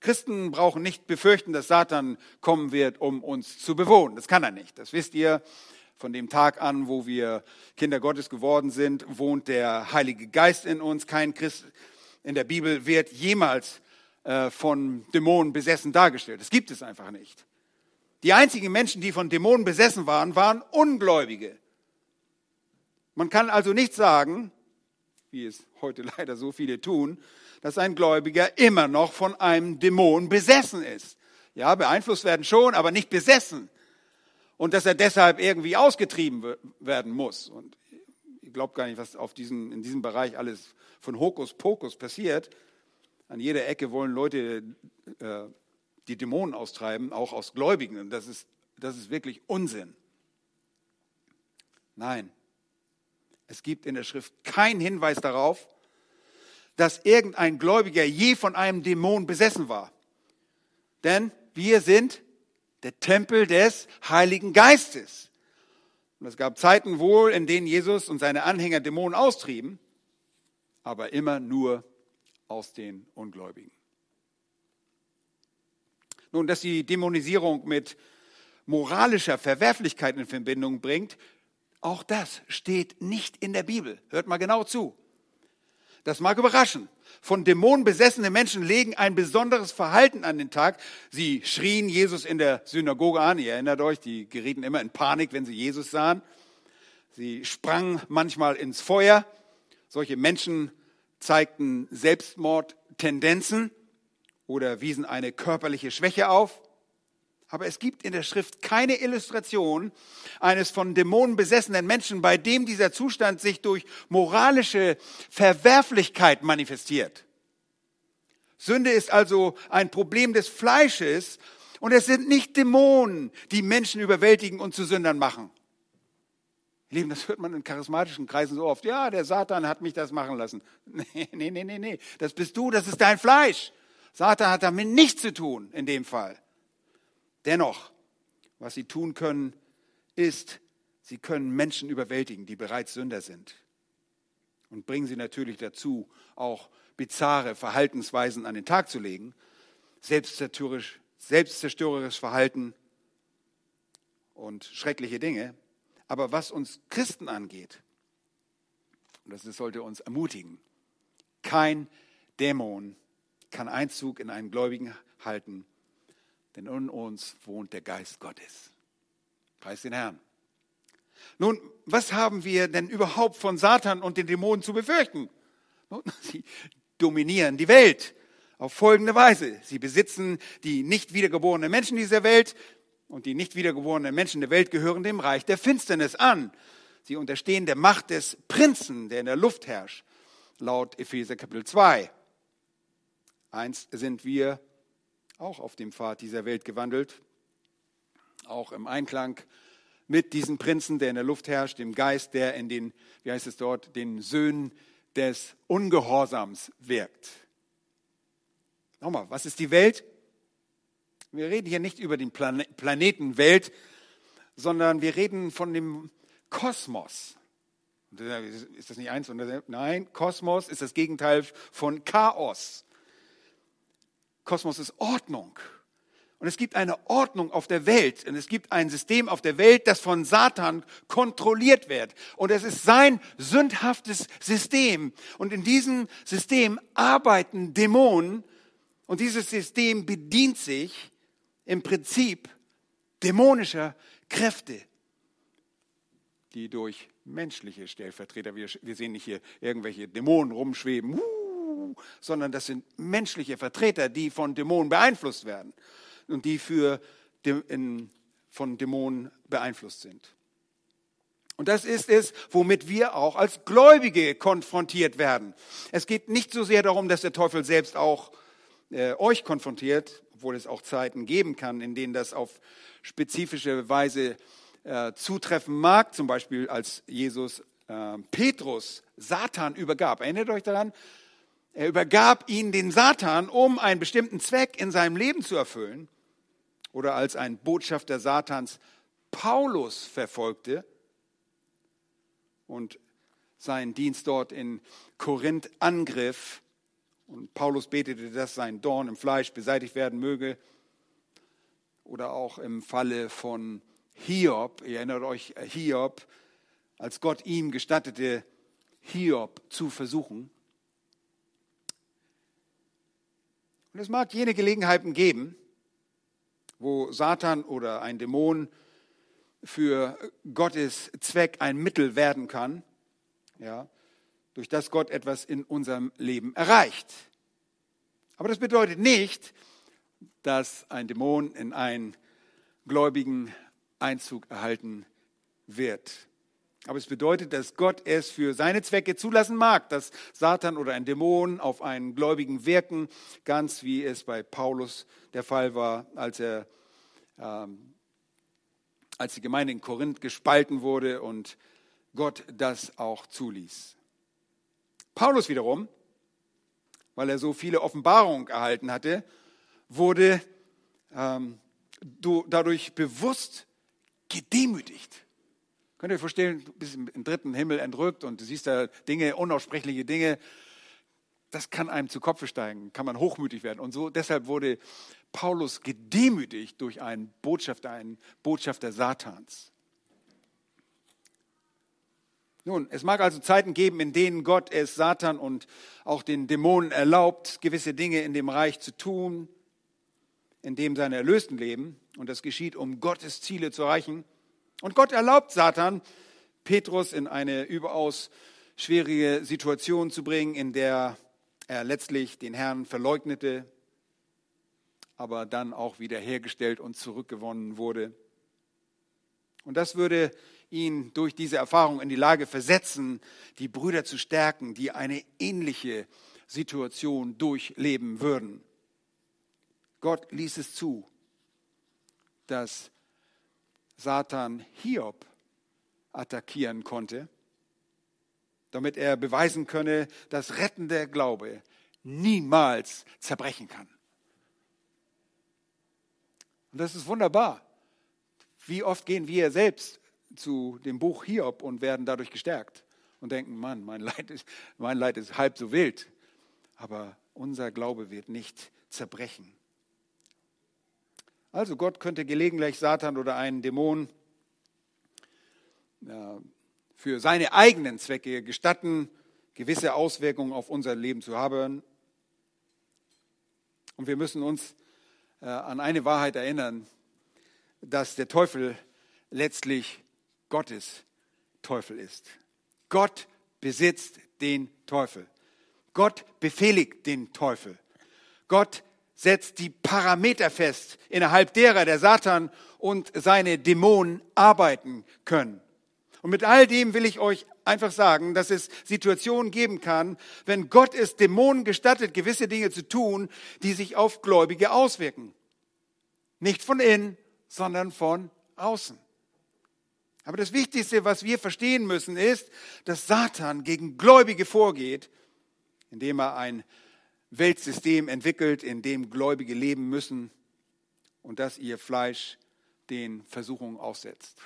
A: Christen brauchen nicht befürchten, dass Satan kommen wird, um uns zu bewohnen. Das kann er nicht. Das wisst ihr. Von dem Tag an, wo wir Kinder Gottes geworden sind, wohnt der Heilige Geist in uns. Kein Christ in der Bibel wird jemals äh, von Dämonen besessen dargestellt. Das gibt es einfach nicht. Die einzigen Menschen, die von Dämonen besessen waren, waren Ungläubige. Man kann also nicht sagen, wie es heute (laughs) leider so viele tun, dass ein Gläubiger immer noch von einem Dämon besessen ist. Ja, beeinflusst werden schon, aber nicht besessen und dass er deshalb irgendwie ausgetrieben werden muss. Und ich glaube gar nicht, was auf diesen, in diesem Bereich alles von Hokuspokus passiert. An jeder Ecke wollen Leute äh, die Dämonen austreiben, auch aus Gläubigen. Und das ist, das ist wirklich Unsinn. Nein, es gibt in der Schrift keinen Hinweis darauf, dass irgendein Gläubiger je von einem Dämon besessen war. Denn wir sind der Tempel des Heiligen Geistes. Und es gab Zeiten wohl, in denen Jesus und seine Anhänger Dämonen austrieben, aber immer nur aus den Ungläubigen. Nun, dass die Dämonisierung mit moralischer Verwerflichkeit in Verbindung bringt, auch das steht nicht in der Bibel. Hört mal genau zu. Das mag überraschen. Von Dämonen besessene Menschen legen ein besonderes Verhalten an den Tag. Sie schrien Jesus in der Synagoge an. Ihr erinnert euch, die gerieten immer in Panik, wenn sie Jesus sahen. Sie sprangen manchmal ins Feuer. Solche Menschen zeigten Selbstmordtendenzen oder wiesen eine körperliche Schwäche auf. Aber es gibt in der Schrift keine Illustration eines von Dämonen besessenen Menschen, bei dem dieser Zustand sich durch moralische Verwerflichkeit manifestiert. Sünde ist also ein Problem des Fleisches und es sind nicht Dämonen, die Menschen überwältigen und zu Sündern machen. Lieben, das hört man in charismatischen Kreisen so oft. Ja, der Satan hat mich das machen lassen. (laughs) Nee, nee, nee, nee, nee. Das bist du, das ist dein Fleisch. Satan hat damit nichts zu tun in dem Fall. Dennoch, was sie tun können, ist, sie können Menschen überwältigen, die bereits Sünder sind. Und bringen sie natürlich dazu, auch bizarre Verhaltensweisen an den Tag zu legen, selbstzerstörerisch, selbstzerstörerisch Verhalten und schreckliche Dinge. Aber was uns Christen angeht, und das sollte uns ermutigen, kein Dämon kann Einzug in einen Gläubigen halten, denn in uns wohnt der Geist Gottes. Preis den Herrn. Nun, was haben wir denn überhaupt von Satan und den Dämonen zu befürchten? Nun, (laughs) sie dominieren die Welt auf folgende Weise. Sie besitzen die nicht wiedergeborenen Menschen dieser Welt und die nicht wiedergeborenen Menschen der Welt gehören dem Reich der Finsternis an. Sie unterstehen der Macht des Prinzen, der in der Luft herrscht, laut Epheser Kapitel 2. Eins sind wir auch auf dem Pfad dieser Welt gewandelt, auch im Einklang mit diesem Prinzen, der in der Luft herrscht, dem Geist, der in den, wie heißt es dort, den Söhnen des Ungehorsams wirkt. Nochmal, was ist die Welt? Wir reden hier nicht über den Plan Planeten Welt, sondern wir reden von dem Kosmos. Ist das nicht eins? Nein, Kosmos ist das Gegenteil von Chaos. Kosmos ist Ordnung. Und es gibt eine Ordnung auf der Welt und es gibt ein System auf der Welt, das von Satan kontrolliert wird. Und es ist sein sündhaftes System. Und in diesem System arbeiten Dämonen und dieses System bedient sich im Prinzip dämonischer Kräfte, die durch menschliche Stellvertreter, wir, sehen nicht hier irgendwelche Dämonen rumschweben, sondern das sind menschliche Vertreter, die von Dämonen beeinflusst werden und die für, in, von Dämonen beeinflusst sind. Und das ist es, womit wir auch als Gläubige konfrontiert werden. Es geht nicht so sehr darum, dass der Teufel selbst auch äh, euch konfrontiert, obwohl es auch Zeiten geben kann, in denen das auf spezifische Weise äh, zutreffen mag, zum Beispiel als Jesus äh, Petrus Satan übergab. Erinnert euch daran? Er übergab ihn den Satan, um einen bestimmten Zweck in seinem Leben zu erfüllen oder als ein Botschafter Satans Paulus verfolgte und seinen Dienst dort in Korinth angriff. Und Paulus betete, dass sein Dorn im Fleisch beseitigt werden möge. Oder auch im Falle von Hiob, ihr erinnert euch, Hiob, als Gott ihm gestattete, Hiob zu versuchen. Und es mag jene Gelegenheiten geben, wo Satan oder ein Dämon für Gottes Zweck ein Mittel werden kann, ja, durch das Gott etwas in unserem Leben erreicht. Aber das bedeutet nicht, dass ein Dämon in einen Gläubigen Einzug erhalten wird. Aber es bedeutet, dass Gott es für seine Zwecke zulassen mag, dass Satan oder ein Dämon auf einen Gläubigen wirken, ganz wie es bei Paulus der Fall war, als er ähm, als die Gemeinde in Korinth gespalten wurde und Gott das auch zuließ. Paulus wiederum, weil er so viele Offenbarungen erhalten hatte, wurde ähm, dadurch bewusst gedemütigt. Könnt ihr euch vorstellen, du bist im dritten Himmel entrückt und du siehst da Dinge, unaussprechliche Dinge. Das kann einem zu Kopfe steigen, kann man hochmütig werden. Und so deshalb wurde Paulus gedemütigt durch einen Botschafter, einen Botschafter Satans. Nun, es mag also Zeiten geben, in denen Gott es Satan und auch den Dämonen erlaubt, gewisse Dinge in dem Reich zu tun, in dem seine Erlösten leben. Und das geschieht, um Gottes Ziele zu erreichen. Und Gott erlaubt Satan, Petrus in eine überaus schwierige Situation zu bringen, in der er letztlich den Herrn verleugnete, aber dann auch wiederhergestellt und zurückgewonnen wurde. Und das würde ihn durch diese Erfahrung in die Lage versetzen, die Brüder zu stärken, die eine ähnliche Situation durchleben würden. Gott ließ es zu, dass Satan Hiob attackieren konnte, damit er beweisen könne, dass rettender Glaube niemals zerbrechen kann. Und das ist wunderbar. Wie oft gehen wir selbst zu dem Buch Hiob und werden dadurch gestärkt und denken, Mann, mein Leid ist, mein Leid ist halb so wild. Aber unser Glaube wird nicht zerbrechen. Also Gott könnte gelegentlich Satan oder einen Dämon für seine eigenen Zwecke gestatten, gewisse Auswirkungen auf unser Leben zu haben. Und wir müssen uns äh, an eine Wahrheit erinnern, dass der Teufel letztlich Gottes Teufel ist. Gott besitzt den Teufel. Gott befehligt den Teufel. Gott setzt die Parameter fest, innerhalb derer der Satan und seine Dämonen arbeiten können. Und mit all dem will ich euch einfach sagen, dass es Situationen geben kann, wenn Gott es Dämonen gestattet, gewisse Dinge zu tun, die sich auf Gläubige auswirken. Nicht von innen, sondern von außen. Aber das Wichtigste, was wir verstehen müssen, ist, dass Satan gegen Gläubige vorgeht, indem er ein Weltsystem entwickelt, in dem Gläubige leben müssen und dass ihr Fleisch den Versuchungen aussetzt.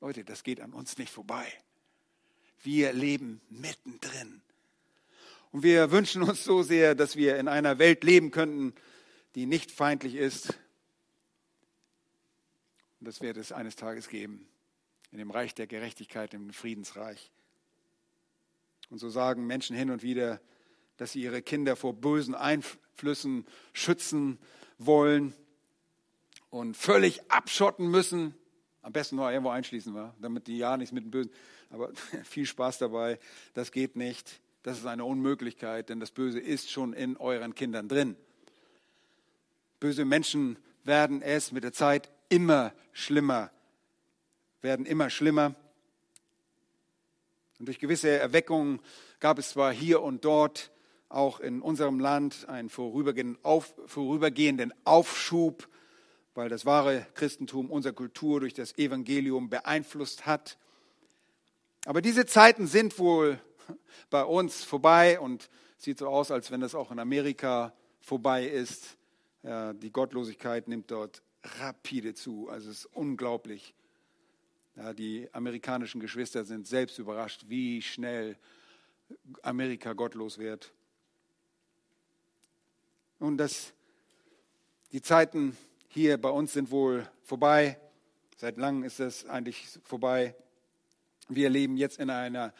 A: Leute, das geht an uns nicht vorbei. Wir leben mittendrin. Und wir wünschen uns so sehr, dass wir in einer Welt leben könnten, die nicht feindlich ist. Und das wird es eines Tages geben, in dem Reich der Gerechtigkeit, im Friedensreich. Und so sagen Menschen hin und wieder, dass sie ihre Kinder vor bösen Einflüssen schützen wollen und völlig abschotten müssen. Am besten nur irgendwo einschließen, war, damit die ja nichts mit dem Bösen. Aber (laughs) viel Spaß dabei. Das geht nicht. Das ist eine Unmöglichkeit, denn das Böse ist schon in euren Kindern drin. Böse Menschen werden es mit der Zeit immer schlimmer, werden immer schlimmer. Und durch gewisse Erweckungen gab es zwar hier und dort auch in unserem Land einen vorübergehenden, Auf, vorübergehenden Aufschub, weil das wahre Christentum unsere Kultur durch das Evangelium beeinflusst hat. Aber diese Zeiten sind wohl (laughs) bei uns vorbei und sieht so aus, als wenn das auch in Amerika vorbei ist. Ja, die Gottlosigkeit nimmt dort rapide zu. Also es ist unglaublich. Ja, die amerikanischen Geschwister sind selbst überrascht, wie schnell Amerika gottlos wird. Nun, das, die Zeiten hier bei uns sind wohl vorbei. Seit langem ist das eigentlich vorbei. Wir leben jetzt in einer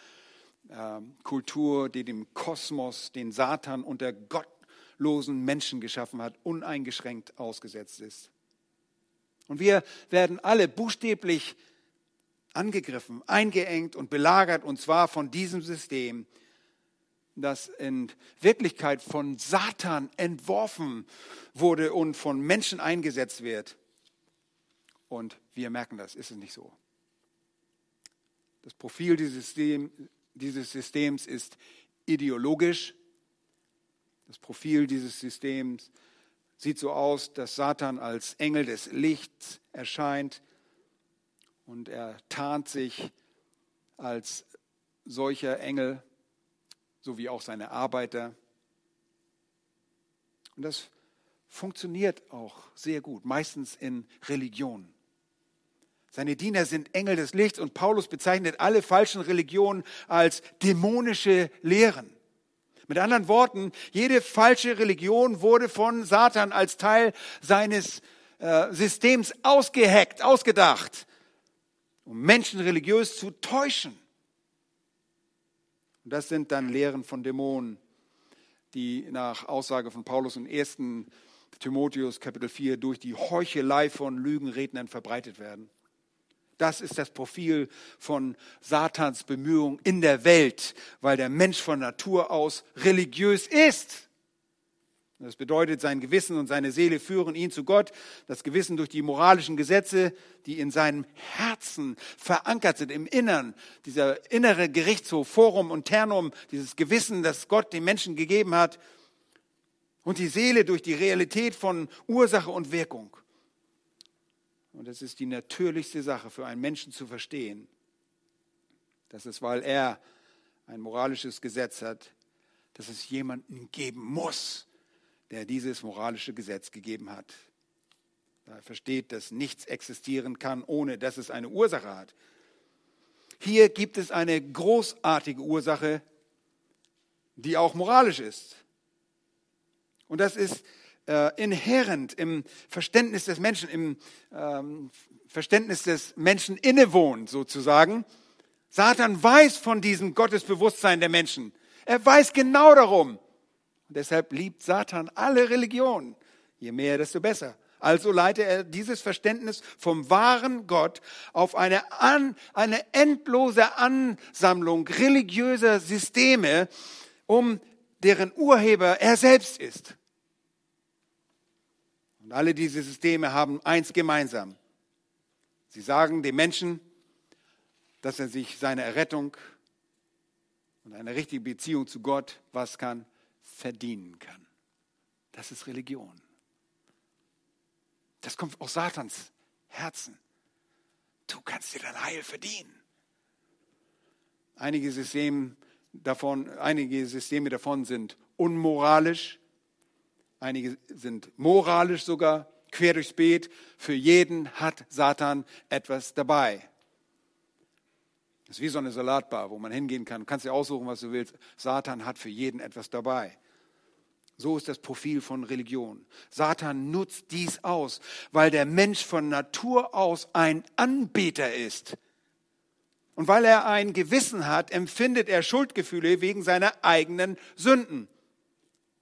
A: äh, Kultur, die dem Kosmos, den Satan und der gottlosen Menschen geschaffen hat, uneingeschränkt ausgesetzt ist. Und wir werden alle buchstäblich angegriffen, eingeengt und belagert, und zwar von diesem System, das in Wirklichkeit von Satan entworfen wurde und von Menschen eingesetzt wird. Und wir merken das, ist es nicht so. Das Profil dieses, System, dieses Systems ist ideologisch. Das Profil dieses Systems sieht so aus, dass Satan als Engel des Lichts erscheint und er tarnt sich als solcher Engel sowie auch seine Arbeiter. Und das funktioniert auch sehr gut, meistens in Religionen. Seine Diener sind Engel des Lichts und Paulus bezeichnet alle falschen Religionen als dämonische Lehren. Mit anderen Worten, jede falsche Religion wurde von Satan als Teil seines äh, Systems ausgeheckt, ausgedacht, um Menschen religiös zu täuschen. Und das sind dann Lehren von Dämonen, die nach Aussage von Paulus im 1. Timotheus Kapitel 4 durch die Heuchelei von Lügenrednern verbreitet werden. Das ist das Profil von Satans Bemühungen in der Welt, weil der Mensch von Natur aus religiös ist. Das bedeutet, sein Gewissen und seine Seele führen ihn zu Gott. Das Gewissen durch die moralischen Gesetze, die in seinem Herzen verankert sind, im Innern. Dieser innere Gerichtshof, Forum und Ternum, dieses Gewissen, das Gott dem Menschen gegeben hat. Und die Seele durch die Realität von Ursache und Wirkung. Und das ist die natürlichste Sache für einen Menschen zu verstehen. Das ist, weil er ein moralisches Gesetz hat, dass es jemanden geben muss, der dieses moralische Gesetz gegeben hat. Er versteht, dass nichts existieren kann, ohne dass es eine Ursache hat. Hier gibt es eine großartige Ursache, die auch moralisch ist. Und das ist äh, inhärent im Verständnis des Menschen, im ähm, Verständnis des Menschen innewohnt sozusagen. Satan weiß von diesem Gottesbewusstsein der Menschen. Er weiß genau darum. Und deshalb liebt Satan alle Religionen. Je mehr, desto besser. Also leitet er dieses Verständnis vom wahren Gott auf eine, an, eine endlose Ansammlung religiöser Systeme, um deren Urheber er selbst ist. Und alle diese Systeme haben eins gemeinsam. Sie sagen dem Menschen, dass er sich seine Errettung und eine richtige Beziehung zu Gott, was kann, verdienen kann. Das ist Religion. Das kommt aus Satans Herzen. Du kannst dir dein Heil verdienen. Einige Systeme davon, einige Systeme davon sind unmoralisch, einige sind moralisch sogar, quer durchs Beet. Für jeden hat Satan etwas dabei. Das ist wie so eine Salatbar, wo man hingehen kann. Du kannst dir aussuchen, was du willst. Satan hat für jeden etwas dabei. So ist das Profil von Religion. Satan nutzt dies aus, weil der Mensch von Natur aus ein Anbeter ist. Und weil er ein Gewissen hat, empfindet er Schuldgefühle wegen seiner eigenen Sünden.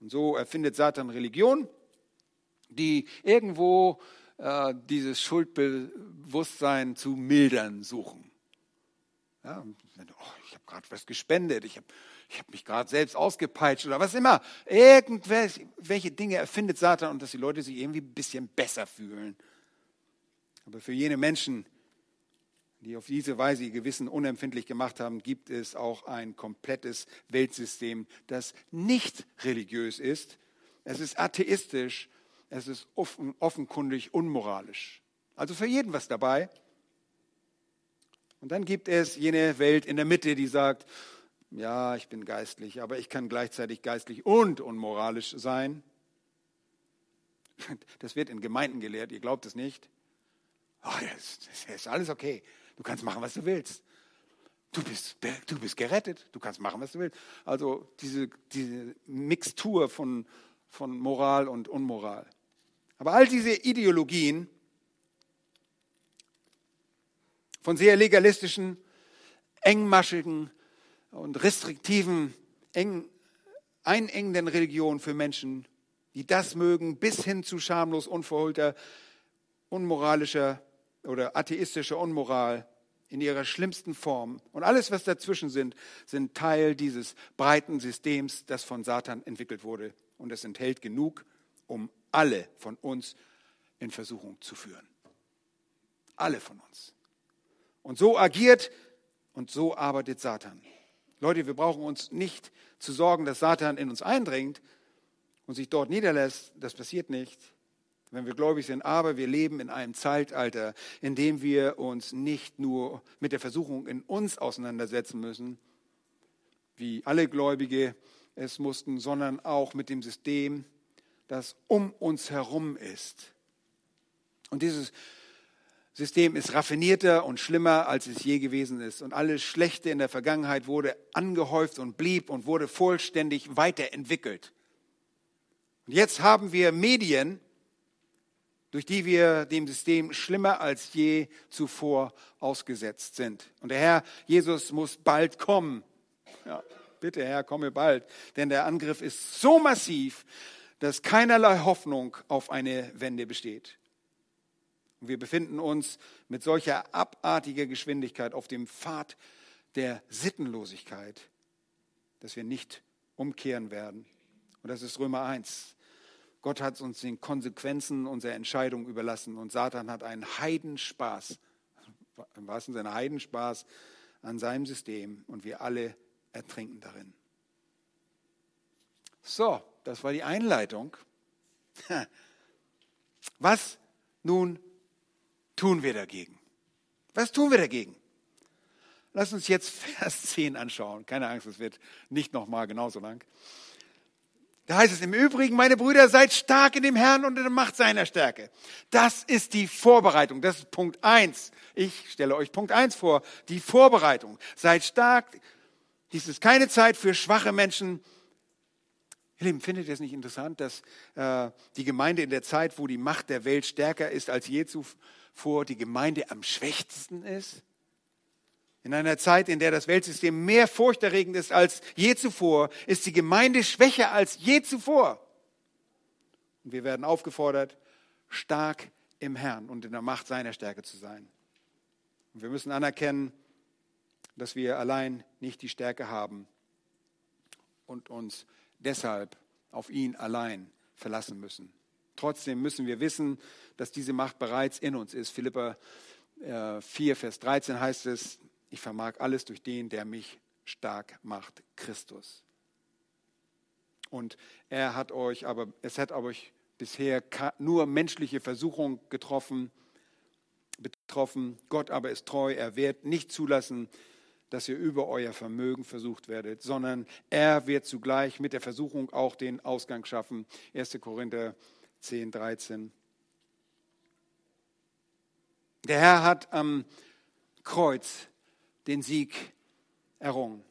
A: Und so erfindet Satan Religion, die irgendwo äh, dieses Schuldbewusstsein zu mildern suchen. Ja, oh, ich habe gerade was gespendet, ich habe ich habe mich gerade selbst ausgepeitscht oder was immer. Irgendwelche Dinge erfindet Satan und dass die Leute sich irgendwie ein bisschen besser fühlen. Aber für jene Menschen, die auf diese Weise ihr Gewissen unempfindlich gemacht haben, gibt es auch ein komplettes Weltsystem, das nicht religiös ist. Es ist atheistisch, es ist offen, offenkundig unmoralisch. Also für jeden was dabei. Und dann gibt es jene Welt in der Mitte, die sagt, ja, ich bin geistlich, aber ich kann gleichzeitig geistlich und unmoralisch sein. (laughs) Das wird in Gemeinden gelehrt, ihr glaubt es nicht. Oh, das, das ist alles okay. Du kannst machen, was du willst. Du bist, du bist gerettet, du kannst machen, was du willst. Also diese, diese Mixtur von, von Moral und Unmoral. Aber all diese Ideologien von sehr legalistischen, engmaschigen und restriktiven, eng, einengenden Religion für Menschen, die das mögen, bis hin zu schamlos unverholter, unmoralischer oder atheistischer Unmoral in ihrer schlimmsten Form. Und alles, was dazwischen sind, sind Teil dieses breiten Systems, das von Satan entwickelt wurde. Und es enthält genug, um alle von uns in Versuchung zu führen. Alle von uns. Und so agiert und so arbeitet Satan. Leute, wir brauchen uns nicht zu sorgen, dass Satan in uns eindringt und sich dort niederlässt. Das passiert nicht, wenn wir gläubig sind. Aber wir leben in einem Zeitalter, in dem wir uns nicht nur mit der Versuchung in uns auseinandersetzen müssen, wie alle Gläubige es mussten, sondern auch mit dem System, das um uns herum ist. Und dieses System ist raffinierter und schlimmer, als es je gewesen ist. Und alles Schlechte in der Vergangenheit wurde angehäuft und blieb und wurde vollständig weiterentwickelt. Und jetzt haben wir Medien, durch die wir dem System schlimmer als je zuvor ausgesetzt sind. Und der Herr Jesus muss bald kommen. Ja, bitte Herr, komme bald. Denn der Angriff ist so massiv, dass keinerlei Hoffnung auf eine Wende besteht. Wir befinden uns mit solcher abartiger Geschwindigkeit auf dem Pfad der Sittenlosigkeit, dass wir nicht umkehren werden. Und das ist Römer 1. Gott hat uns den Konsequenzen unserer Entscheidung überlassen und Satan hat einen Heidenspaß, im wahrsten Sinne Heidenspaß an seinem System und wir alle ertrinken darin. So, das war die Einleitung. (laughs) Was nun tun wir dagegen? Was tun wir dagegen? Lass uns jetzt (laughs) Vers 10 anschauen. Keine Angst, es wird nicht nochmal genauso lang. Da heißt es im Übrigen, meine Brüder, seid stark in dem Herrn und in der Macht seiner Stärke. Das ist die Vorbereitung. Das ist Punkt 1. Ich stelle euch Punkt 1 vor. Die Vorbereitung. Seid stark. Dies ist keine Zeit für schwache Menschen. Ihr Lieben, findet ihr es nicht interessant, dass äh, die Gemeinde in der Zeit, wo die Macht der Welt stärker ist als je zuvor, vor die Gemeinde am schwächsten ist? In einer Zeit, in der das Weltsystem mehr furchterregend ist als je zuvor, ist die Gemeinde schwächer als je zuvor. Und wir werden aufgefordert, stark im Herrn und in der Macht seiner Stärke zu sein. Und wir müssen anerkennen, dass wir allein nicht die Stärke haben und uns deshalb auf ihn allein verlassen müssen. Trotzdem müssen wir wissen, dass diese Macht bereits in uns ist. Philippa 4, äh, Vers 13 heißt es, ich vermag alles durch den, der mich stark macht, Christus. Und er hat euch, aber es hat euch bisher nur menschliche Versuchung getroffen, betroffen. Gott aber ist treu, er wird nicht zulassen, dass ihr über euer Vermögen versucht werdet, sondern er wird zugleich mit der Versuchung auch den Ausgang schaffen. 1. Korinther 10, 13. Der Herr hat am Kreuz den Sieg errungen.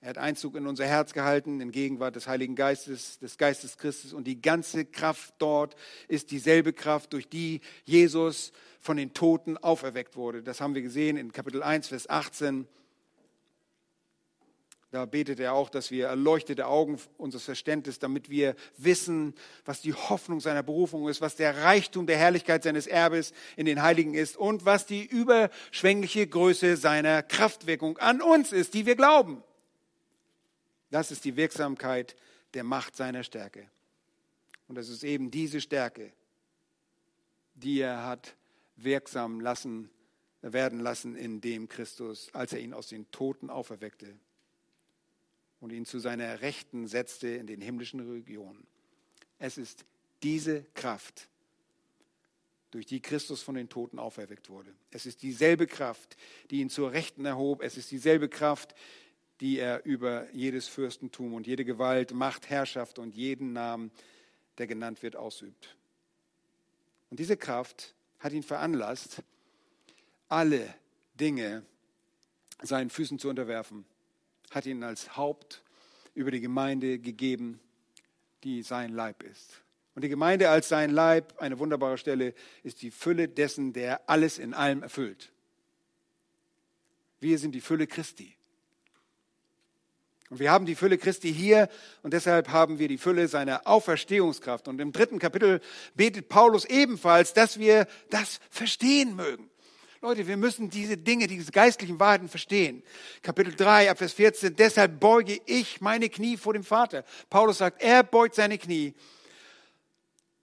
A: Er hat Einzug in unser Herz gehalten, in Gegenwart des Heiligen Geistes, des Geistes Christus. Und die ganze Kraft dort ist dieselbe Kraft, durch die Jesus von den Toten auferweckt wurde. Das haben wir gesehen in Kapitel 1, Vers 18. Da betet er auch, dass wir erleuchtete Augen unseres Verständnisses, damit wir wissen, was die Hoffnung seiner Berufung ist, was der Reichtum der Herrlichkeit seines Erbes in den Heiligen ist und was die überschwängliche Größe seiner Kraftwirkung an uns ist, die wir glauben. Das ist die Wirksamkeit der Macht seiner Stärke. Und es ist eben diese Stärke, die er hat wirksam lassen, werden lassen in dem Christus, als er ihn aus den Toten auferweckte und ihn zu seiner Rechten setzte in den himmlischen Regionen. Es ist diese Kraft, durch die Christus von den Toten auferweckt wurde. Es ist dieselbe Kraft, die ihn zur Rechten erhob. Es ist dieselbe Kraft, die er über jedes Fürstentum und jede Gewalt, Macht, Herrschaft und jeden Namen, der genannt wird, ausübt. Und diese Kraft hat ihn veranlasst, alle Dinge seinen Füßen zu unterwerfen, hat ihn als Haupt über die Gemeinde gegeben, die sein Leib ist. Und die Gemeinde als sein Leib, eine wunderbare Stelle, ist die Fülle dessen, der alles in allem erfüllt. Wir sind die Fülle Christi. Und wir haben die Fülle Christi hier und deshalb haben wir die Fülle seiner Auferstehungskraft. Und im dritten Kapitel betet Paulus ebenfalls, dass wir das verstehen mögen. Leute, wir müssen diese Dinge, diese geistlichen Wahrheiten verstehen. Kapitel 3, Abvers 14, deshalb beuge ich meine Knie vor dem Vater. Paulus sagt, er beugt seine Knie,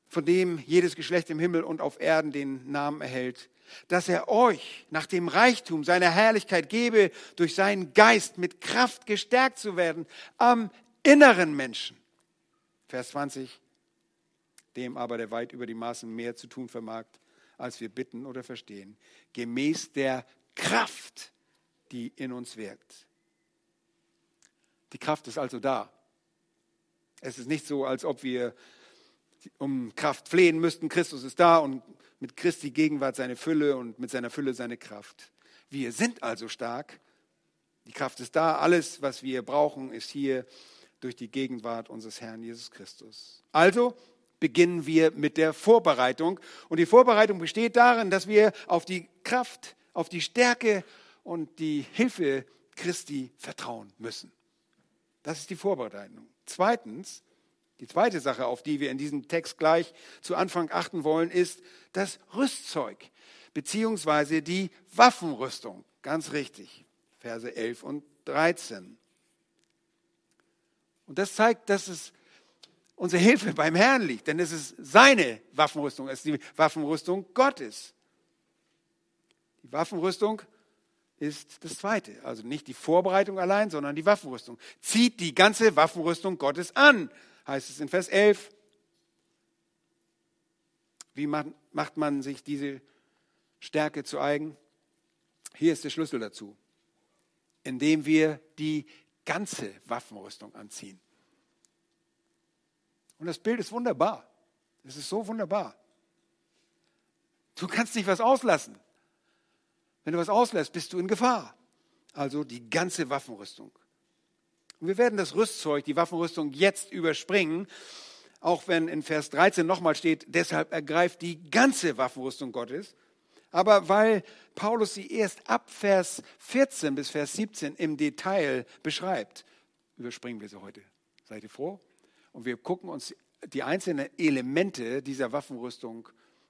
A: von dem jedes Geschlecht im Himmel und auf Erden den Namen erhält dass er euch nach dem Reichtum seiner Herrlichkeit gebe, durch seinen Geist mit Kraft gestärkt zu werden am inneren Menschen. Vers 20, dem aber der weit über die Maßen mehr zu tun vermag, als wir bitten oder verstehen, gemäß der Kraft, die in uns wirkt. Die Kraft ist also da. Es ist nicht so, als ob wir um Kraft flehen müssten. Christus ist da und mit Christi Gegenwart seine Fülle und mit seiner Fülle seine Kraft. Wir sind also stark. Die Kraft ist da. Alles, was wir brauchen, ist hier durch die Gegenwart unseres Herrn Jesus Christus. Also beginnen wir mit der Vorbereitung. Und die Vorbereitung besteht darin, dass wir auf die Kraft, auf die Stärke und die Hilfe Christi vertrauen müssen. Das ist die Vorbereitung. Zweitens, die zweite Sache, auf die wir in diesem Text gleich zu Anfang achten wollen, ist das Rüstzeug, beziehungsweise die Waffenrüstung. Ganz richtig. Verse 11 und 13. Und das zeigt, dass es unsere Hilfe beim Herrn liegt, denn es ist seine Waffenrüstung, es ist die Waffenrüstung Gottes. Die Waffenrüstung ist das Zweite, also nicht die Vorbereitung allein, sondern die Waffenrüstung. Zieht die ganze Waffenrüstung Gottes an heißt es in Vers 11. Wie macht man sich diese Stärke zu eigen? Hier ist der Schlüssel dazu, indem wir die ganze Waffenrüstung anziehen. Und das Bild ist wunderbar. Es ist so wunderbar. Du kannst nicht was auslassen. Wenn du was auslässt, bist du in Gefahr. Also die ganze Waffenrüstung. Und wir werden das Rüstzeug, die Waffenrüstung jetzt überspringen, auch wenn in Vers 13 nochmal steht, deshalb ergreift die ganze Waffenrüstung Gottes. Aber weil Paulus sie erst ab Vers 14 bis Vers 17 im Detail beschreibt, überspringen wir sie heute. Seid ihr froh? Und wir gucken uns die einzelnen Elemente dieser Waffenrüstung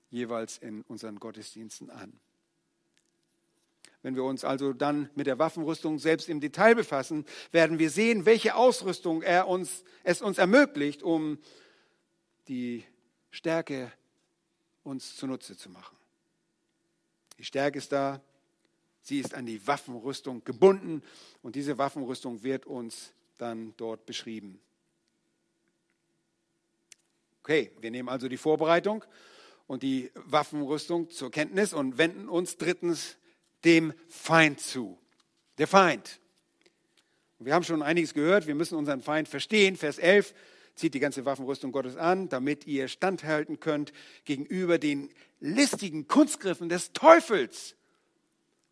A: jeweils in unseren Gottesdiensten an. Wenn wir uns also dann mit der Waffenrüstung selbst im Detail befassen, werden wir sehen, welche Ausrüstung er uns, es uns ermöglicht, um die Stärke uns zunutze zu machen. Die Stärke ist da, sie ist an die Waffenrüstung gebunden und diese Waffenrüstung wird uns dann dort beschrieben. Okay, wir nehmen also die Vorbereitung und die Waffenrüstung zur Kenntnis und wenden uns drittens dem Feind zu. Der Feind. Wir haben schon einiges gehört, wir müssen unseren Feind verstehen. Vers 11 zieht die ganze Waffenrüstung Gottes an, damit ihr standhalten könnt gegenüber den listigen Kunstgriffen des Teufels.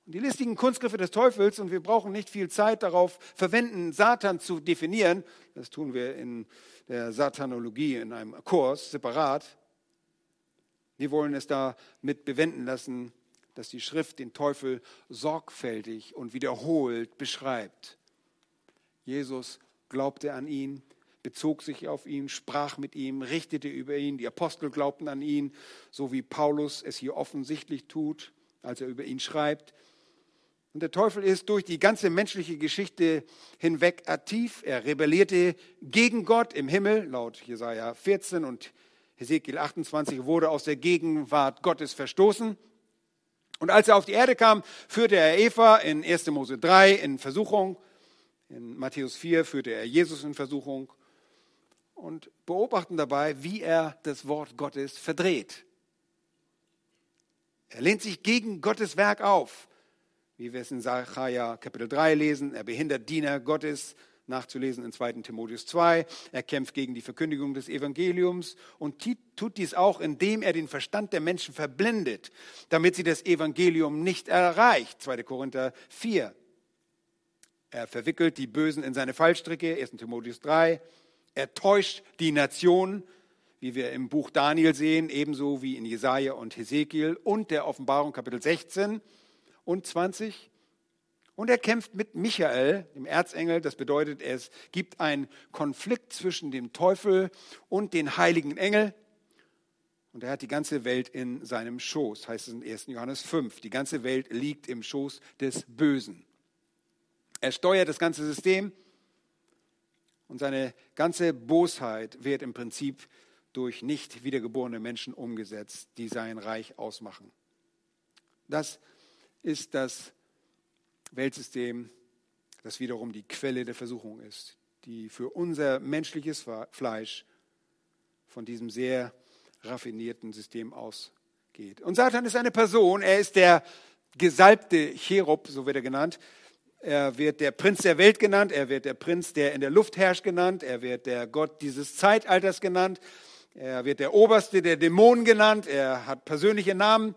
A: Und die listigen Kunstgriffe des Teufels, und wir brauchen nicht viel Zeit darauf verwenden, Satan zu definieren. Das tun wir in der Satanologie in einem Kurs separat. Wir wollen es damit bewenden lassen, dass die Schrift den Teufel sorgfältig und wiederholt beschreibt. Jesus glaubte an ihn, bezog sich auf ihn, sprach mit ihm, richtete über ihn. Die Apostel glaubten an ihn, so wie Paulus es hier offensichtlich tut, als er über ihn schreibt. Und der Teufel ist durch die ganze menschliche Geschichte hinweg aktiv. Er rebellierte gegen Gott im Himmel, laut Jesaja 14 und Hesekiel 28, wurde aus der Gegenwart Gottes verstoßen. Und als er auf die Erde kam, führte er Eva in 1. Mose 3 in Versuchung. In Matthäus 4 führte er Jesus in Versuchung. Und beobachten dabei, wie er das Wort Gottes verdreht. Er lehnt sich gegen Gottes Werk auf, wie wir es in Sacharja Kapitel 3 lesen. Er behindert Diener Gottes, nachzulesen in 2. Timotheus 2. Er kämpft gegen die Verkündigung des Evangeliums und tut dies auch, indem er den Verstand der Menschen verblendet, damit sie das Evangelium nicht erreicht. 2. Korinther 4. Er verwickelt die Bösen in seine Fallstricke, 1. Timotheus 3. Er täuscht die Nation, wie wir im Buch Daniel sehen, ebenso wie in Jesaja und Hesekiel und der Offenbarung Kapitel 16 und 20. Und er kämpft mit Michael, dem Erzengel. Das bedeutet, es gibt einen Konflikt zwischen dem Teufel und den heiligen Engel. Und er hat die ganze Welt in seinem Schoß, heißt es in 1. Johannes 5. Die ganze Welt liegt im Schoß des Bösen. Er steuert das ganze System und seine ganze Bosheit wird im Prinzip durch nicht wiedergeborene Menschen umgesetzt, die sein Reich ausmachen. Das ist das Weltsystem, das wiederum die Quelle der Versuchung ist, die für unser menschliches Fleisch von diesem sehr raffinierten System ausgeht. Und Satan ist eine Person, er ist der gesalbte Cherub, so wird er genannt. Er wird der Prinz der Welt genannt, er wird der Prinz, der in der Luft herrscht genannt, er wird der Gott dieses Zeitalters genannt, er wird der Oberste der Dämonen genannt, er hat persönliche Namen.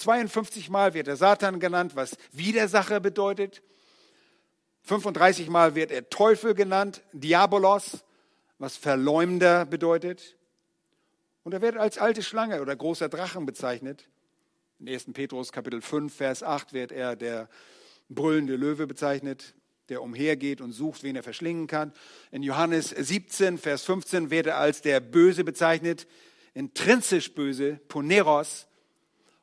A: 52 Mal wird er Satan genannt, was Widersacher bedeutet. 35 Mal wird er Teufel genannt, Diabolos, was Verleumder bedeutet. Und er wird als alte Schlange oder großer Drachen bezeichnet. In 1. Petrus Kapitel 5, Vers 8 wird er der brüllende Löwe bezeichnet, der umhergeht und sucht, wen er verschlingen kann. In Johannes 17, Vers 15 wird er als der Böse bezeichnet, intrinsisch böse, Poneros,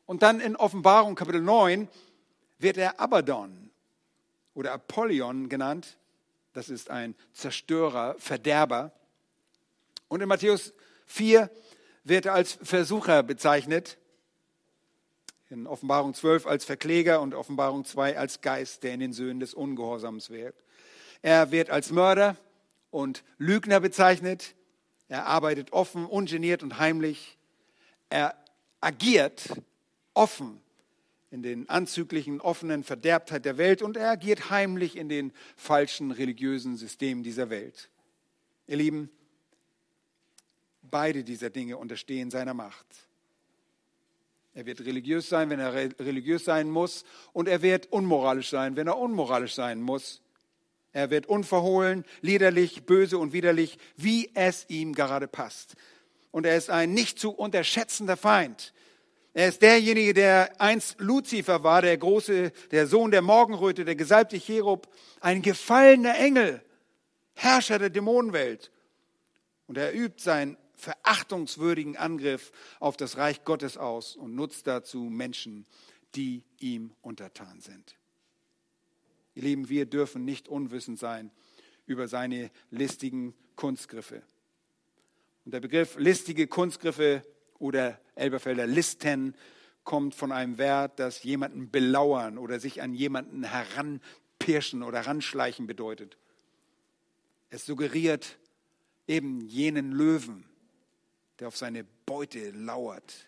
A: und dann in Offenbarung Kapitel 9 wird er Abaddon oder Apollyon genannt. Das ist ein Zerstörer, Verderber. Und in Matthäus 4 wird er als Versucher bezeichnet. In Offenbarung 12 als Verkläger und Offenbarung 2 als Geist, der in den Söhnen des Ungehorsams wirkt. Er wird als Mörder und Lügner bezeichnet. Er arbeitet offen, ungeniert und heimlich. Er agiert offen in den anzüglichen, offenen Verderbtheit der Welt und er agiert heimlich in den falschen religiösen Systemen dieser Welt. Ihr Lieben, beide dieser Dinge unterstehen seiner Macht. Er wird religiös sein, wenn er religiös sein muss, und er wird unmoralisch sein, wenn er unmoralisch sein muss. Er wird unverhohlen, liederlich, böse und widerlich, wie es ihm gerade passt. Und er ist ein nicht zu unterschätzender Feind. Er ist derjenige, der einst Luzifer war, der große, der Sohn der Morgenröte, der gesalbte Cherub, ein gefallener Engel, Herrscher der Dämonenwelt. Und er übt seinen verachtungswürdigen Angriff auf das Reich Gottes aus und nutzt dazu Menschen, die ihm untertan sind. Ihr Lieben, wir dürfen nicht unwissend sein über seine listigen Kunstgriffe. Und der Begriff listige Kunstgriffe oder Elberfelder Listen kommt von einem Wert, das jemanden belauern oder sich an jemanden heranpirschen oder heranschleichen bedeutet. Es suggeriert eben jenen Löwen, der auf seine Beute lauert,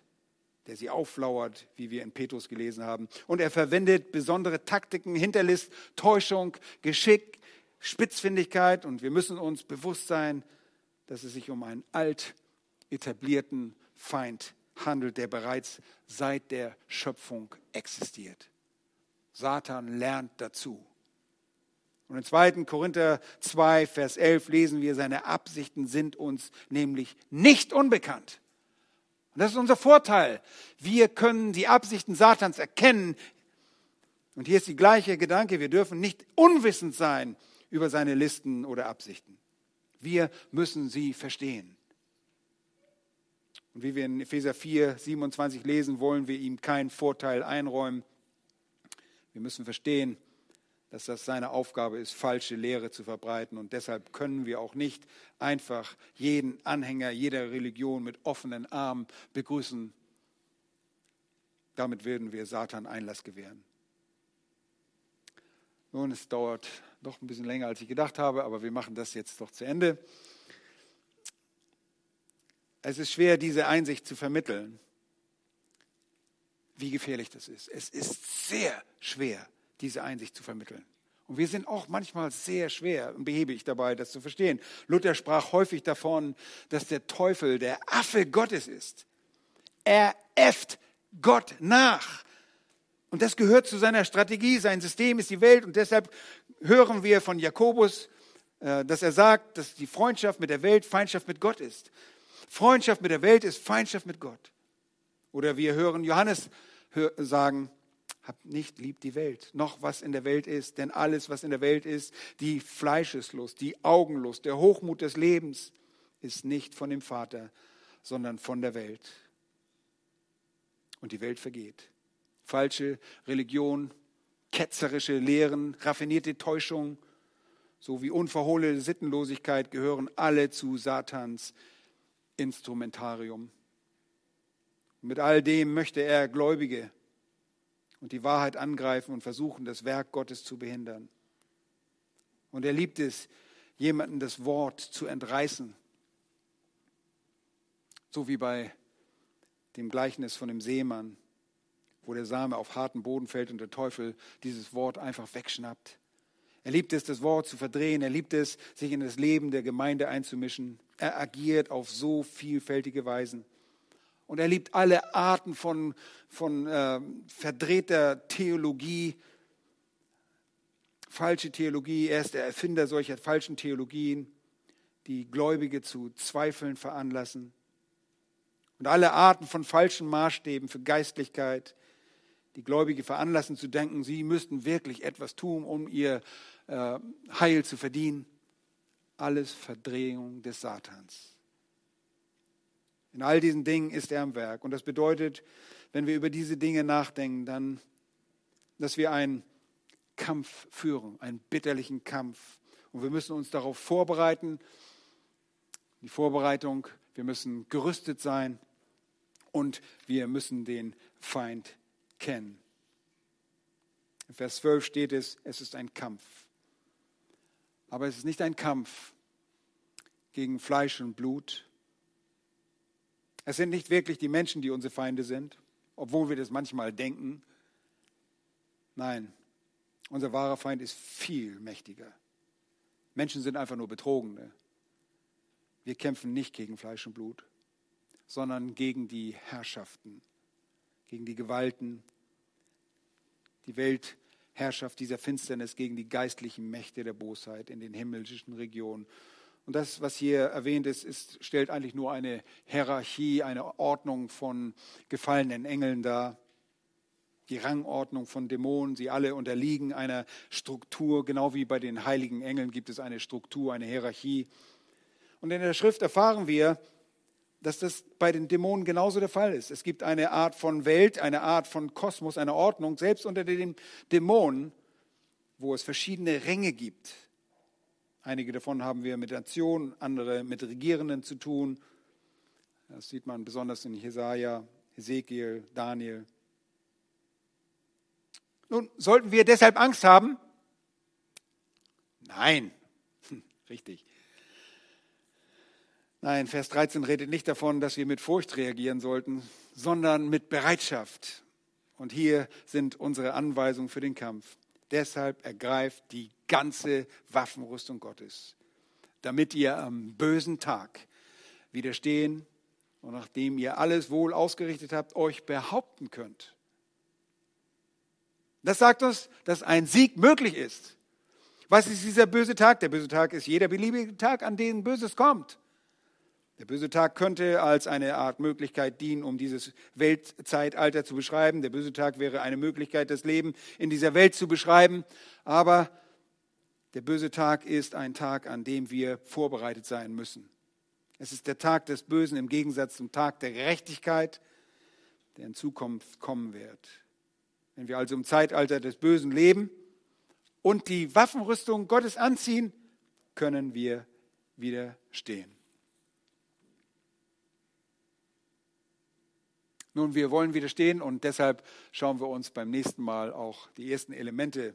A: der sie auflauert, wie wir in Petrus gelesen haben. Und er verwendet besondere Taktiken, Hinterlist, Täuschung, Geschick, Spitzfindigkeit. Und wir müssen uns bewusst sein, dass es sich um einen alt etablierten Feind handelt, der bereits seit der Schöpfung existiert. Satan lernt dazu. Und in 2. Korinther 2, Vers 11 lesen wir, seine Absichten sind uns nämlich nicht unbekannt. Und das ist unser Vorteil. Wir können die Absichten Satans erkennen. Und hier ist die gleiche Gedanke, wir dürfen nicht unwissend sein über seine Listen oder Absichten. Wir müssen sie verstehen. Und wie wir in Epheser 4, 27 lesen, wollen wir ihm keinen Vorteil einräumen. Wir müssen verstehen, dass das seine Aufgabe ist, falsche Lehre zu verbreiten. Und deshalb können wir auch nicht einfach jeden Anhänger jeder Religion mit offenen Armen begrüßen. Damit würden wir Satan Einlass gewähren. Nun, es dauert doch ein bisschen länger, als ich gedacht habe, aber wir machen das jetzt doch zu Ende. Es ist schwer, diese Einsicht zu vermitteln, wie gefährlich das ist. Es ist sehr schwer, diese Einsicht zu vermitteln. Und wir sind auch manchmal sehr schwer und behäbig dabei, das zu verstehen. Luther sprach häufig davon, dass der Teufel der Affe Gottes ist. Er äfft Gott nach. Und das gehört zu seiner Strategie. Sein System ist die Welt. Und deshalb hören wir von Jakobus, äh, dass er sagt, dass die Freundschaft mit der Welt Feindschaft mit Gott ist. Freundschaft mit der Welt ist Feindschaft mit Gott. Oder wir hören Johannes sagen, habt nicht lieb die Welt, noch was in der Welt ist, denn alles, was in der Welt ist, die Fleischeslust, die Augenlust, der Hochmut des Lebens, ist nicht von dem Vater, sondern von der Welt. Und die Welt vergeht. Falsche Religion, ketzerische Lehren, raffinierte Täuschung sowie unverhohlene Sittenlosigkeit gehören alle zu Satans Instrumentarium. mit all dem möchte er Gläubige und die Wahrheit angreifen und versuchen, das Werk Gottes zu behindern. Und er liebt es, jemanden das Wort zu entreißen. So wie bei dem Gleichnis von dem Seemann, wo der Same auf harten Boden fällt und der Teufel dieses Wort einfach wegschnappt. Er liebt es, das Wort zu verdrehen. Er liebt es, sich in das Leben der Gemeinde einzumischen. Er agiert auf so vielfältige Weisen. Und er liebt alle Arten von, von äh, verdrehter Theologie, falsche Theologie. Er ist der Erfinder solcher falschen Theologien, die Gläubige zu Zweifeln veranlassen. Und alle Arten von falschen Maßstäben für Geistlichkeit, die Gläubige veranlassen zu denken, sie müssten wirklich etwas tun, um ihr äh, Heil zu verdienen. Alles Verdrehung des Satans. In all diesen Dingen ist er am Werk. Und das bedeutet, wenn wir über diese Dinge nachdenken, dann, dass wir einen Kampf führen, einen bitterlichen Kampf. Und wir müssen uns darauf vorbereiten. Die Vorbereitung, wir müssen gerüstet sein und wir müssen den Feind kennen. In Vers 12 steht es, es ist ein Kampf. Aber es ist nicht ein Kampf gegen Fleisch und Blut, es sind nicht wirklich die Menschen, die unsere Feinde sind, obwohl wir das manchmal denken. Nein, unser wahrer Feind ist viel mächtiger. Menschen sind einfach nur Betrogene. Wir kämpfen nicht gegen Fleisch und Blut, sondern gegen die Herrschaften, gegen die Gewalten, die Weltherrschaft dieser Finsternis, gegen die geistlichen Mächte der Bosheit in den himmlischen Regionen. Und das, was hier erwähnt ist, ist, stellt eigentlich nur eine Hierarchie, eine Ordnung von gefallenen Engeln dar. Die Rangordnung von Dämonen, sie alle unterliegen einer Struktur, genau wie bei den heiligen Engeln gibt es eine Struktur, eine Hierarchie. Und in der Schrift erfahren wir, dass das bei den Dämonen genauso der Fall ist. Es gibt eine Art von Welt, eine Art von Kosmos, eine Ordnung, selbst unter den Dämonen, wo es verschiedene Ränge gibt. Einige davon haben wir mit Nationen, andere mit Regierenden zu tun. Das sieht man besonders in Jesaja, Ezekiel, Daniel. Nun, sollten wir deshalb Angst haben? Nein, (laughs) richtig. Nein, Vers 13 redet nicht davon, dass wir mit Furcht reagieren sollten, sondern mit Bereitschaft. Und hier sind unsere Anweisungen für den Kampf. Deshalb ergreift die ganze Waffenrüstung Gottes, damit ihr am bösen Tag widerstehen und nachdem ihr alles wohl ausgerichtet habt, euch behaupten könnt. Das sagt uns, dass ein Sieg möglich ist. Was ist dieser böse Tag? Der böse Tag ist jeder beliebige Tag, an dem Böses kommt. Der böse Tag könnte als eine Art Möglichkeit dienen, um dieses Weltzeitalter zu beschreiben. Der böse Tag wäre eine Möglichkeit, das Leben in dieser Welt zu beschreiben. Aber der böse Tag ist ein Tag, an dem wir vorbereitet sein müssen. Es ist der Tag des Bösen im Gegensatz zum Tag der Gerechtigkeit, der in Zukunft kommen wird. Wenn wir also im Zeitalter des Bösen leben und die Waffenrüstung Gottes anziehen, können wir widerstehen. Nun, wir wollen widerstehen und deshalb schauen wir uns beim nächsten Mal auch die ersten Elemente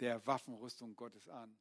A: der Waffenrüstung Gottes an.